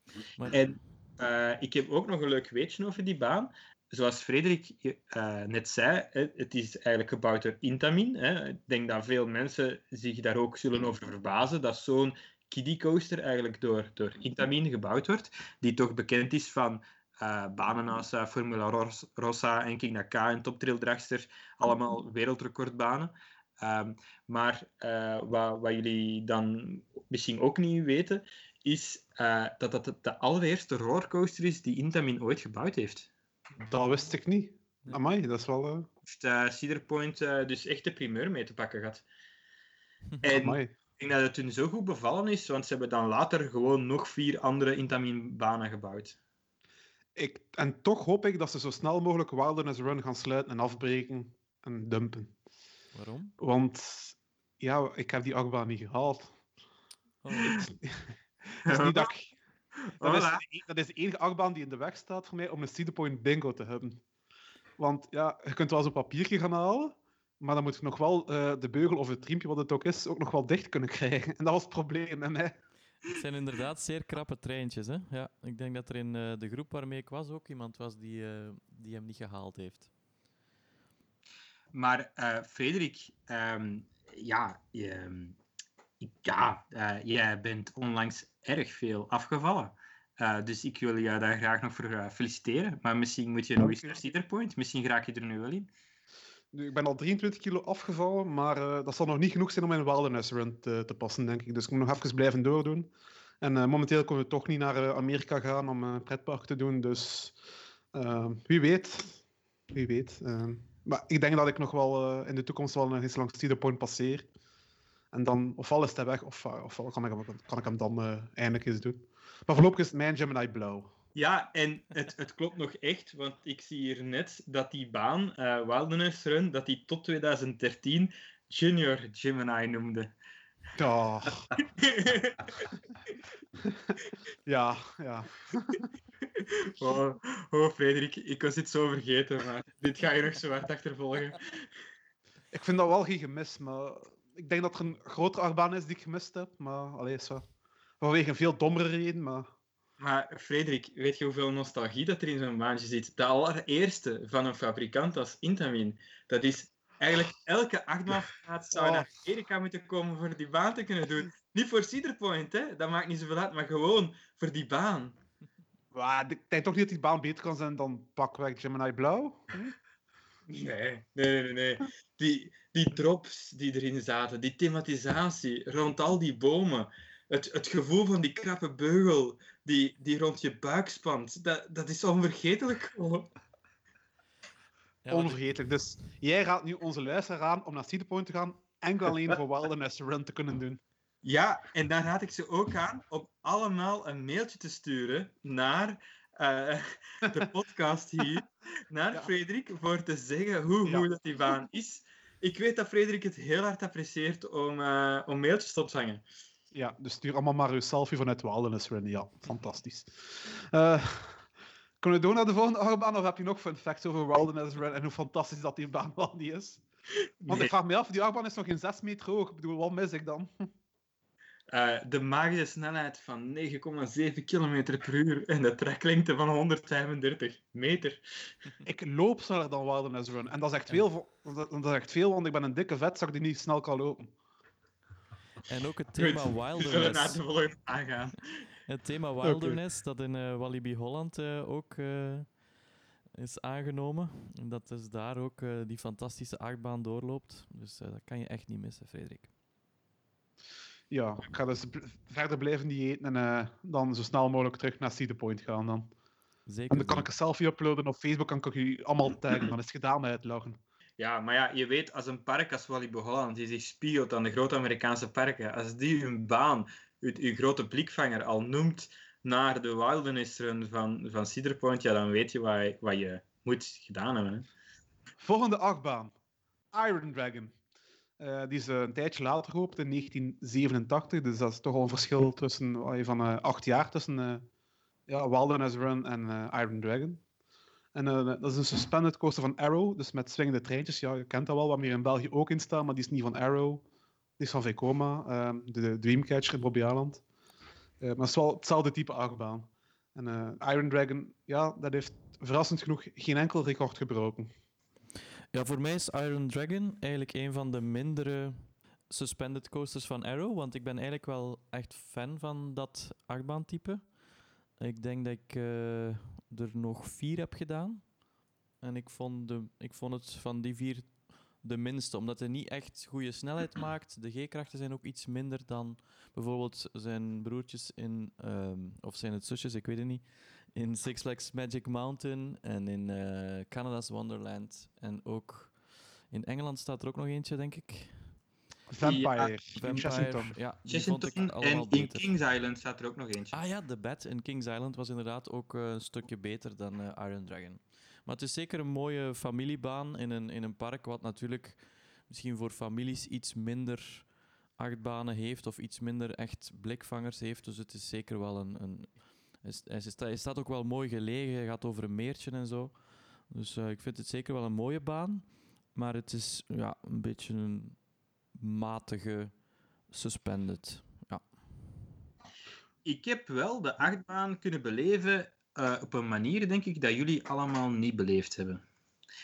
En uh, ik heb ook nog een leuk weetje over die baan. Zoals Frederik uh, net zei, het is eigenlijk gebouwd door Intamin. Hè. Ik denk dat veel mensen zich daar ook zullen over verbazen, dat zo'n kiddie coaster eigenlijk door, door Intamin gebouwd wordt, die toch bekend is van uh, banen als uh, Formula Rossa en King K en Top Trail Dragster, allemaal wereldrecordbanen. Um, maar uh, wat, wat, jullie dan misschien ook niet weten, is uh, dat dat de allereerste rollercoaster is die Intamin ooit gebouwd heeft. Dat wist ik niet. Amai, dat is wel... Uh... Heeft uh, Cedar Point dus echt de primeur mee te pakken gehad. En Amai. ik denk dat het hun zo goed bevallen is, want ze hebben dan later gewoon nog vier andere Intamin-banen gebouwd. Ik, en toch hoop ik dat ze zo snel mogelijk Wilderness Run gaan sluiten en afbreken en dumpen. Waarom? Want ja, ik heb die achtbaan niet gehaald. Oh. dat, is niet dat, ik, dat, is, dat is de enige achtbaan die in de weg staat voor mij om een Cedar Point bingo te hebben. Want ja, je kunt wel zo'n papiertje gaan halen, maar dan moet je nog wel uh, de beugel of het riempje, wat het ook is, ook nog wel dicht kunnen krijgen. En dat was het probleem bij mij. Het zijn inderdaad zeer krappe treintjes. Hè? Ja, ik denk dat er in uh, de groep waarmee ik was ook iemand was die, uh, die hem niet gehaald heeft. Maar uh, Frederik, um, ja, je, ja uh, jij bent onlangs erg veel afgevallen. Uh, dus ik wil jou daar graag nog voor feliciteren. Maar misschien moet je nog eens naar Cedar Point. Misschien raak je er nu wel in. Nu, ik ben al 23 kilo afgevallen, maar dat zal nog niet genoeg zijn om in een wilderness run te, te, passen, denk ik. Dus ik moet nog even blijven doordoen. En momenteel kunnen we toch niet naar Amerika gaan om een pretpark te doen. Dus wie weet. Wie weet. Maar ik denk dat ik nog wel uh, in de toekomst wel nog eens langs Cedar Point passeer. En dan, ofwel is hij weg, of, uh, ofwel kan ik, hem, kan ik hem dan uh, eindelijk eens doen. Maar voorlopig is mijn Gemini blauw. Ja, en het, het klopt nog echt, want ik zie hier net dat die baan, uh, Wilderness Run, dat die tot 2013 Junior Gemini noemde. Oh. ja, ja. Oh, oh, Frederik, ik was dit zo vergeten, maar dit ga je nog zo hard achtervolgen. Ik vind dat wel geen gemis, maar ik denk dat er een grotere achtbaan is die ik gemist heb. Maar alleen zo. Vanwege een veel dommere reden, maar... Maar Frederik, weet je hoeveel nostalgie dat er in zo'n baantje zit? De allereerste van een fabrikant als Intamin. Dat is eigenlijk elke achtbaanvaart zou naar oh. Amerika moeten komen voor die baan te kunnen doen. Niet voor Cedar Point, hè? dat maakt niet zoveel uit, maar gewoon voor die baan. Maar ik denk toch niet dat die baan beter kan zijn dan pakweg Gemini Blauw? Nee, nee, nee, nee. Die, die drops die erin zaten, die thematisatie rond al die bomen, het, het gevoel van die krappe beugel die, die rond je buik spant, dat, dat is onvergetelijk gewoon. Onvergetelijk. Dus jij raadt nu onze luisteraar aan om naar Cedar Point te gaan, enkel alleen voor Wilderness Run te kunnen doen. Ja, en daar raad ik ze ook aan om allemaal een mailtje te sturen naar uh, de podcast hier, naar ja. Frederik, voor te zeggen hoe ja. goed dat die baan is. Ik weet dat Frederik het heel hard apprecieert om, uh, om mailtjes te ontvangen. Ja, dus stuur allemaal maar uw selfie vanuit Wilderness Run. Ja, fantastisch. Uh, kunnen we door naar de volgende achtbaan, of heb je nog fun facts over Wilderness Run en hoe fantastisch dat die baan wel niet is? Want ik vraag me af, die achtbaan is nog geen 6 meter hoog. Ik bedoel, wat mis ik dan? Uh, de magische snelheid van 9,7 km per uur en de treklengte van 135 meter. Ik loop sneller dan Wilderness Run. En dat is echt veel, dat is echt veel want ik ben een dikke vetzak die niet snel kan lopen. En ook het thema Goed, Wilderness. We zullen naar de volgende aangaan. Het thema Wilderness, okay. dat in uh, Walibi Holland uh, ook is aangenomen. En dat dus daar ook eh, die fantastische achtbaan doorloopt. Dus eh, dat kan je echt niet missen, Frederik. Ja, ik ga dus verder blijven eten en eh, dan zo snel mogelijk terug naar Cedar Point gaan dan. Zeker. En dan kan ik een selfie uploaden op Facebook, kan ik u allemaal taggen, dan is het gedaan met uitlachen. Ja, maar ja, je weet, als een park als Walibi Holland, die zich spiegelt aan de grote Amerikaanse parken, als die hun baan, uw, uw grote blikvanger, al noemt naar de wilderness run van, van Cedar Point, ja, dan weet je wat, je- wat je moet gedaan hebben. Hè. Volgende achtbaan. Iron Dragon. Eh, die is eh, een tijdje later geopend, in 1987. Dus dat is toch al een verschil tussen, van eh, acht jaar tussen ja, Wilderness Run en Iron Dragon. En dat is een suspended coaster van Arrow, dus met swingende treintjes. Ja, je kent dat wel, wat meer in België ook in staan, maar die is niet van Arrow. Die is van Vekoma, ehm, de, Dreamcatcher in Bobby Island. Eh, maar het is wel hetzelfde type achtbaan. En Iron Dragon, ja, dat heeft verrassend genoeg geen enkel record gebroken. Ja, voor mij is Iron Dragon eigenlijk een van de mindere suspended coasters van Arrow. Want ik ben eigenlijk wel echt fan van dat achtbaantype. Ik denk dat ik eh, er nog vier heb gedaan. En ik vond, de, ik vond het van die vier de minste, omdat hij niet echt goede snelheid maakt. De G-krachten zijn ook iets minder dan bijvoorbeeld zijn broertjes in, ehm, of zijn het zusjes, ik weet het niet, in Six Flags Magic Mountain en in eh, Canada's Wonderland. En ook in Engeland staat er ook nog eentje, denk ik. Vampire, Vampire, Chessington. ja, Chessington en in beter. Kings Island staat er ook nog eentje. Ah ja, The Bat in Kings Island was inderdaad ook eh, een stukje beter dan eh, Iron Dragon. Maar het is zeker een mooie familiebaan in een, in een park, wat natuurlijk misschien voor families iets minder achtbanen heeft of iets minder echt blikvangers heeft. Dus het is zeker wel een. een hij, staat ook wel mooi gelegen, hij gaat over een meertje en zo. Dus eh, ik vind het zeker wel een mooie baan. Maar het is ja, een beetje een matige suspended. Ik heb wel de achtbaan kunnen beleven eh, op een manier, denk ik, dat jullie allemaal niet beleefd hebben.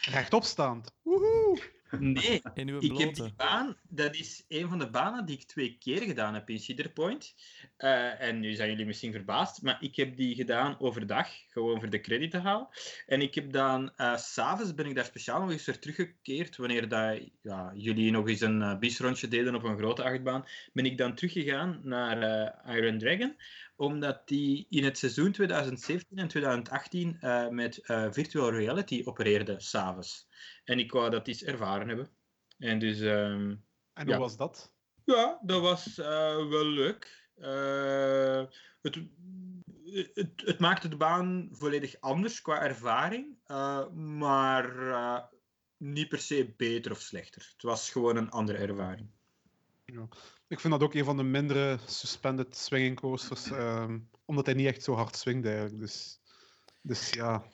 Rechtopstaand. Woehoe! Nee, In uw Ik heb die baan, dat is een van de banen die ik twee keer gedaan heb in Cedar Point. Eh, en nu zijn jullie misschien verbaasd, maar ik heb die gedaan overdag, gewoon voor de credit te halen. En ik heb dan, eh, s s'avonds ben ik daar speciaal nog eens teruggekeerd, wanneer dat, ja, jullie nog eens een uh, bisrondje deden op een grote achtbaan, ben ik dan teruggegaan naar eh, Iron Dragon, omdat die in het seizoen 2017 en 2018 eh, met eh, virtual reality opereerde s'avonds. En ik wou dat eens ervaren hebben. En dus, ehm, En Ja. hoe was dat? ja, dat was eh, wel leuk. Het, het, het maakte de baan volledig anders qua ervaring, maar niet per se beter of slechter. Het was gewoon een andere ervaring. Ik vind dat ook een van de mindere suspended swinging coasters, ehm, omdat hij niet echt zo hard swingt eigenlijk. Dus, dus ja.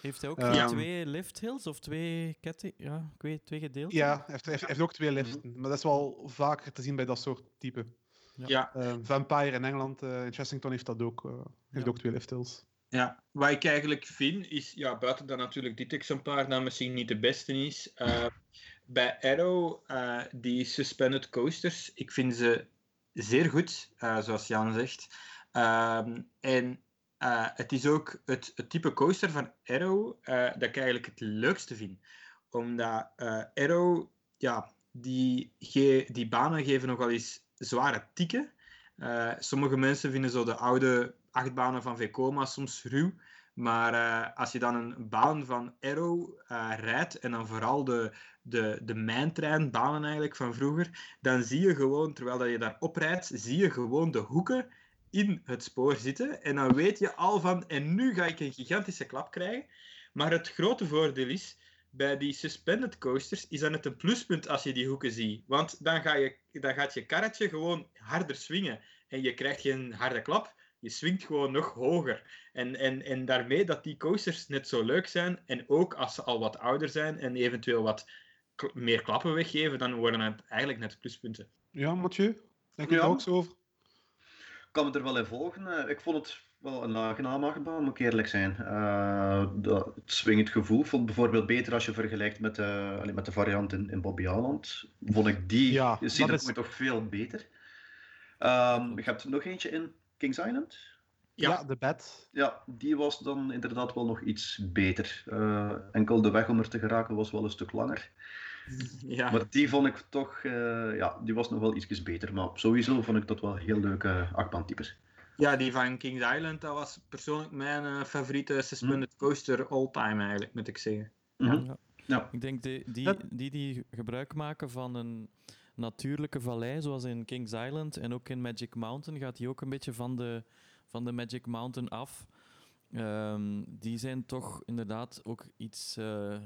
Heeft hij ook Ehm, twee lift hills of twee ketting? Ja, ik weet, twee gedeelten. Ja, hij heeft, heeft, heeft ook twee liften, maar dat is wel vaker te zien bij dat soort type. Ja. Ja, Ehm, Vampire in Engeland, eh, in Chessington heeft dat ook, eh, heeft Ja. ook twee lifthills. Ja, wat ik eigenlijk vind is, ja, buiten dat natuurlijk dit exemplaar dat misschien niet de beste is, eh, bij Arrow, eh, die suspended coasters, ik vind ze zeer goed, eh, zoals Jan zegt. Ehm, en eh, het is ook het, type coaster van Arrow dat ik eigenlijk het leukste vind. Omdat Arrow, ja, die, ge- die banen geven nogal eens zware tikken. Sommige mensen vinden zo de oude achtbanen van Vekoma soms ruw. Maar als je dan een baan van Arrow rijdt, en dan vooral de, de, de mijntreinbanen eigenlijk van vroeger, dan zie je gewoon, terwijl dat je daar oprijdt, zie je gewoon de hoeken in het spoor zitten. En dan weet je al van, en nu ga ik een gigantische klap krijgen. Maar het grote voordeel is, bij die suspended coasters is dat net een pluspunt als je die hoeken ziet. Want dan, ga je, dan gaat je karretje gewoon harder swingen. En je krijgt geen harde klap, je swingt gewoon nog hoger. En, en, en daarmee dat die coasters net zo leuk zijn. En ook als ze al wat ouder zijn en eventueel wat meer klappen weggeven, dan worden het eigenlijk net pluspunten. Ja, Mathieu? Denk je Ja. daar ook zo over? kan me er wel in volgen. Eh, ik vond het wel een aangename achtbaan, moet ik eerlijk zijn. Eh, dat, het swingend gevoel vond ik bijvoorbeeld beter als je vergelijkt met, de allee, met de variant in, in Bobby Island. Vond ik die Ja, dat is- toch veel beter. Ehm, je hebt er nog eentje in Kings Island. Ja, Ja. de bed. Ja, die was dan inderdaad wel nog iets beter. Eh, enkel de weg om er te geraken was wel een stuk langer. Ja. Maar die vond ik toch, eh, ja, die was nog wel ietsjes beter. Maar sowieso vond ik dat wel heel leuke achtbaantypes. ja, die van Kings Island, dat was persoonlijk mijn eh, favoriete suspended coaster all time eigenlijk, moet ik zeggen. Mhm. Ja. Ja. Ik denk die, die, Dat- die die gebruik maken van een natuurlijke vallei, zoals in Kings Island en ook in Magic Mountain, gaat die ook een beetje van de, van de Magic Mountain af. Ehm, die zijn toch inderdaad ook iets eh,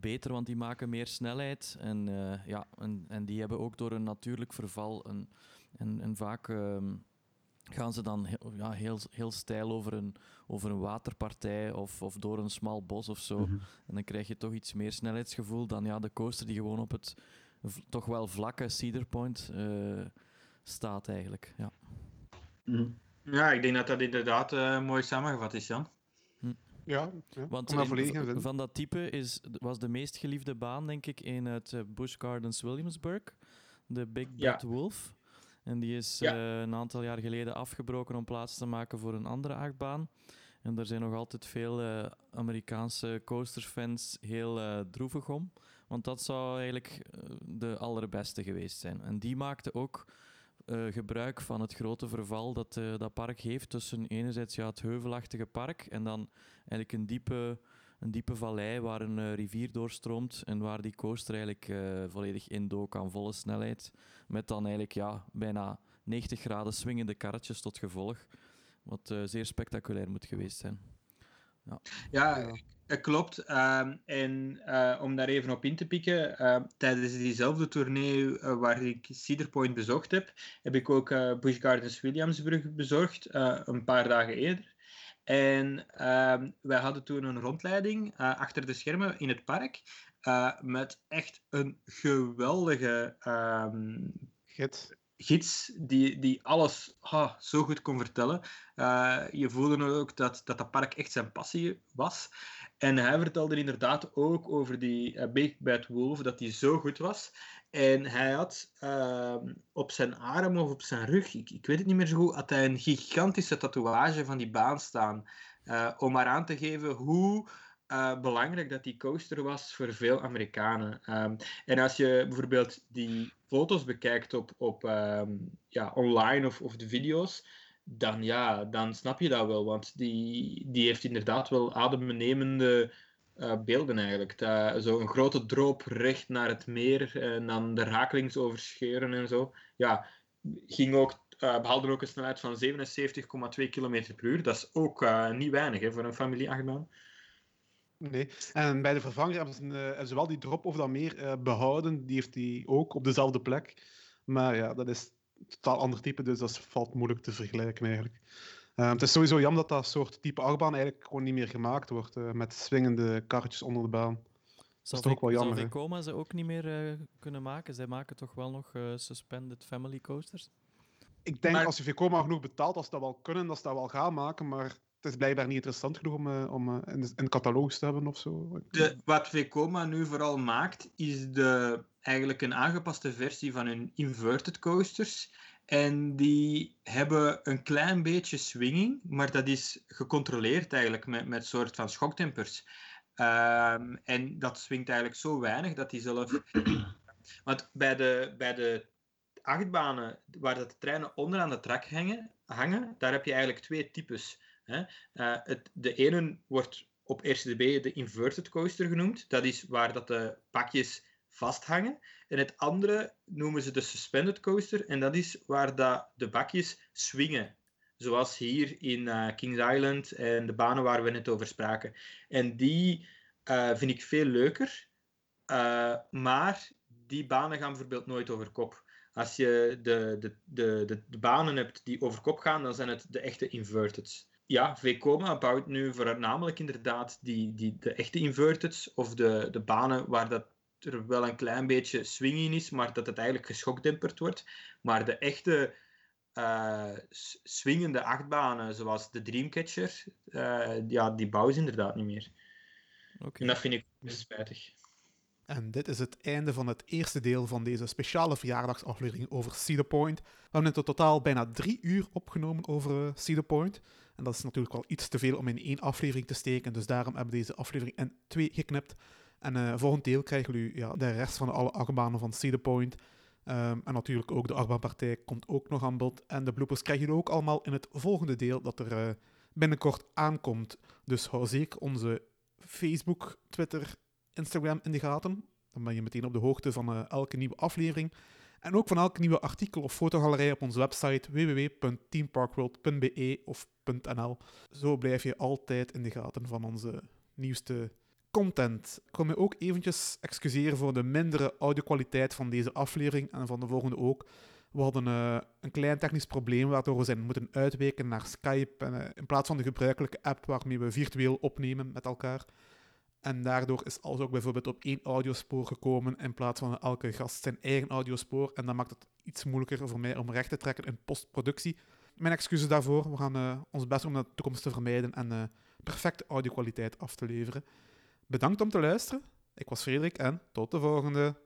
beter, want die maken meer snelheid. En, eh, ja, en, en die hebben ook door een natuurlijk verval een, en, en vaak ehm, gaan ze dan heel, ja, heel, heel stijl over een, over een waterpartij of, of door een smal bos of zo. Mhm. En dan krijg je toch iets meer snelheidsgevoel dan ja, de coaster die gewoon op het v- toch wel vlakke Cedar Point eh, staat eigenlijk. Ja. Mhm. Ja, ik denk dat dat inderdaad eh, mooi samengevat is, Jan. Ja, ja. Want daar in- van dat type is, was de meest geliefde baan, denk ik, in het eh, Busch Gardens Williamsburg. De Big Ja. Bad Wolf. En die is Ja. eh, een aantal jaar geleden afgebroken om plaats te maken voor een andere achtbaan. En er zijn nog altijd veel eh, Amerikaanse coasterfans heel eh, droevig om. Want dat zou eigenlijk de allerbeste geweest zijn. En die maakte ook eh, gebruik van het grote verval dat eh, dat park heeft tussen enerzijds ja, het heuvelachtige park en dan eigenlijk een diepe, een diepe vallei waar een eh, rivier doorstroomt en waar die coaster eigenlijk eh, volledig indook aan volle snelheid. Met dan eigenlijk ja, bijna 90 graden swingende karretjes tot gevolg. Wat eh, zeer spectaculair moet geweest zijn. Ja, Ja. het klopt. Ehm, en om daar even op in te pikken, eh, tijdens diezelfde tournee waar ik Cedar Point bezocht heb, heb ik ook Busch Gardens Williamsburg eh, een paar dagen eerder. En ehm, wij hadden toen een rondleiding eh, achter de schermen in het park, eh, met echt een geweldige ehm, Gids. gids die, die alles ah, zo goed kon vertellen. Eh, je voelde ook dat, dat dat park echt zijn passie was. En hij vertelde inderdaad ook over die eh, Big Bad Wolf, dat die zo goed was. En hij had ehm, op zijn arm of op zijn rug, ik, ik weet het niet meer zo goed, had hij een gigantische tatoeage van die baan staan. Eh, om maar aan te geven hoe eh, belangrijk dat die coaster was voor veel Amerikanen. Ehm, en als je bijvoorbeeld die foto's bekijkt op, op ehm, ja, online of, of de video's, dan, ja, dan snap je dat wel. Want die, die heeft inderdaad wel adembenemende eh, beelden eigenlijk. Zo'n grote droop recht naar het meer en dan de rakelings overscheuren en zo. Ja, ging ook, eh behaalde ook een snelheid van 77,2 km per uur. Dat is ook eh, niet weinig hè, voor een familieachtbaan. Nee. En bij de vervanger hebben ze, eh, hebben wel die drop over dat meer eh, behouden. Die heeft hij ook op dezelfde plek. Maar ja, dat is een totaal ander type, dus dat valt moeilijk te vergelijken eigenlijk. Eh, het is sowieso jammer dat dat soort type achtbaan eigenlijk gewoon niet meer gemaakt wordt. eh, met swingende karretjes onder de baan. Zal toch ook wel jammer, Zal? Vekoma ze ook niet meer eh, kunnen maken? Zij maken toch wel nog eh, suspended family coasters? Ik denk Maar- als je Vekoma genoeg betaalt, als ze dat wel kunnen, dat ze dat wel gaan maken. Maar het is blijkbaar niet interessant genoeg om, eh, om eh, in, de catalogus te hebben of zo. De, wat Vekoma nu vooral maakt, is de, eigenlijk een aangepaste versie van hun inverted coasters. En die hebben een klein beetje swinging, maar dat is gecontroleerd eigenlijk met, met soort van schokdempers. Ehm, en dat swingt eigenlijk zo weinig dat die zelf. Want bij de, bij de achtbanen waar dat de treinen onderaan de trak hangen, hangen daar heb je eigenlijk twee types. Hè? Eh, het, de ene wordt op RCDB de inverted coaster genoemd. Dat is waar dat de pakjes vasthangen. En het andere noemen ze de suspended coaster. En dat is waar dat de bakjes swingen. Zoals hier in eh, Kings Island en de banen waar we net over spraken. En die eh, vind ik veel leuker. Eh, maar die banen gaan bijvoorbeeld nooit over kop. Als je de, de, de, de, banen hebt die over kop gaan, dan zijn het de echte inverteds. Ja, Vekoma bouwt nu voornamelijk inderdaad die, die, de echte inverteds of de, de banen waar dat er wel een klein beetje swing in is, maar dat het eigenlijk geschokdemperd wordt. Maar de echte eh, s- swingende achtbanen, zoals de Dreamcatcher, eh, ja, die bouwen ze inderdaad niet meer. Oké. En dat vind ik best spijtig. En dit is het einde van het eerste deel van deze speciale verjaardagsaflevering over Cedar Point. We hebben in totaal bijna drie uur opgenomen over eh, Cedar Point. En dat is natuurlijk wel iets te veel om in één aflevering te steken. Dus daarom hebben we deze aflevering in twee geknipt. En uh, volgend deel krijgen jullie ja, de rest van alle achtbanen van Cedar Point. Um, en natuurlijk ook de achtbaanpartij komt ook nog aan bod. En de bloopers krijgen jullie ook allemaal in het volgende deel dat er uh, binnenkort aankomt. Dus hou zeker onze Facebook, Twitter, Instagram in de gaten. Dan ben je meteen op de hoogte van uh, elke nieuwe aflevering. En ook van elke nieuwe artikel of fotogalerij op onze website www.teamparkworld.be of .nl. Zo blijf je altijd in de gaten van onze nieuwste content. Ik wil me ook eventjes excuseren voor de mindere audiokwaliteit van deze aflevering en van de volgende ook. We hadden uh, een klein technisch probleem waardoor we zijn moeten uitwijken naar Skype en, uh, in plaats van de gebruikelijke app waarmee we virtueel opnemen met elkaar. En daardoor is alles ook bijvoorbeeld op één audiospoor gekomen in plaats van elke gast zijn eigen audiospoor. En dat maakt het iets moeilijker voor mij om recht te trekken in postproductie. Mijn excuses daarvoor. We gaan uh, ons best om dat de toekomst te vermijden en perfecte audiokwaliteit af te leveren. Bedankt om te luisteren. Ik was Frederik en tot de volgende.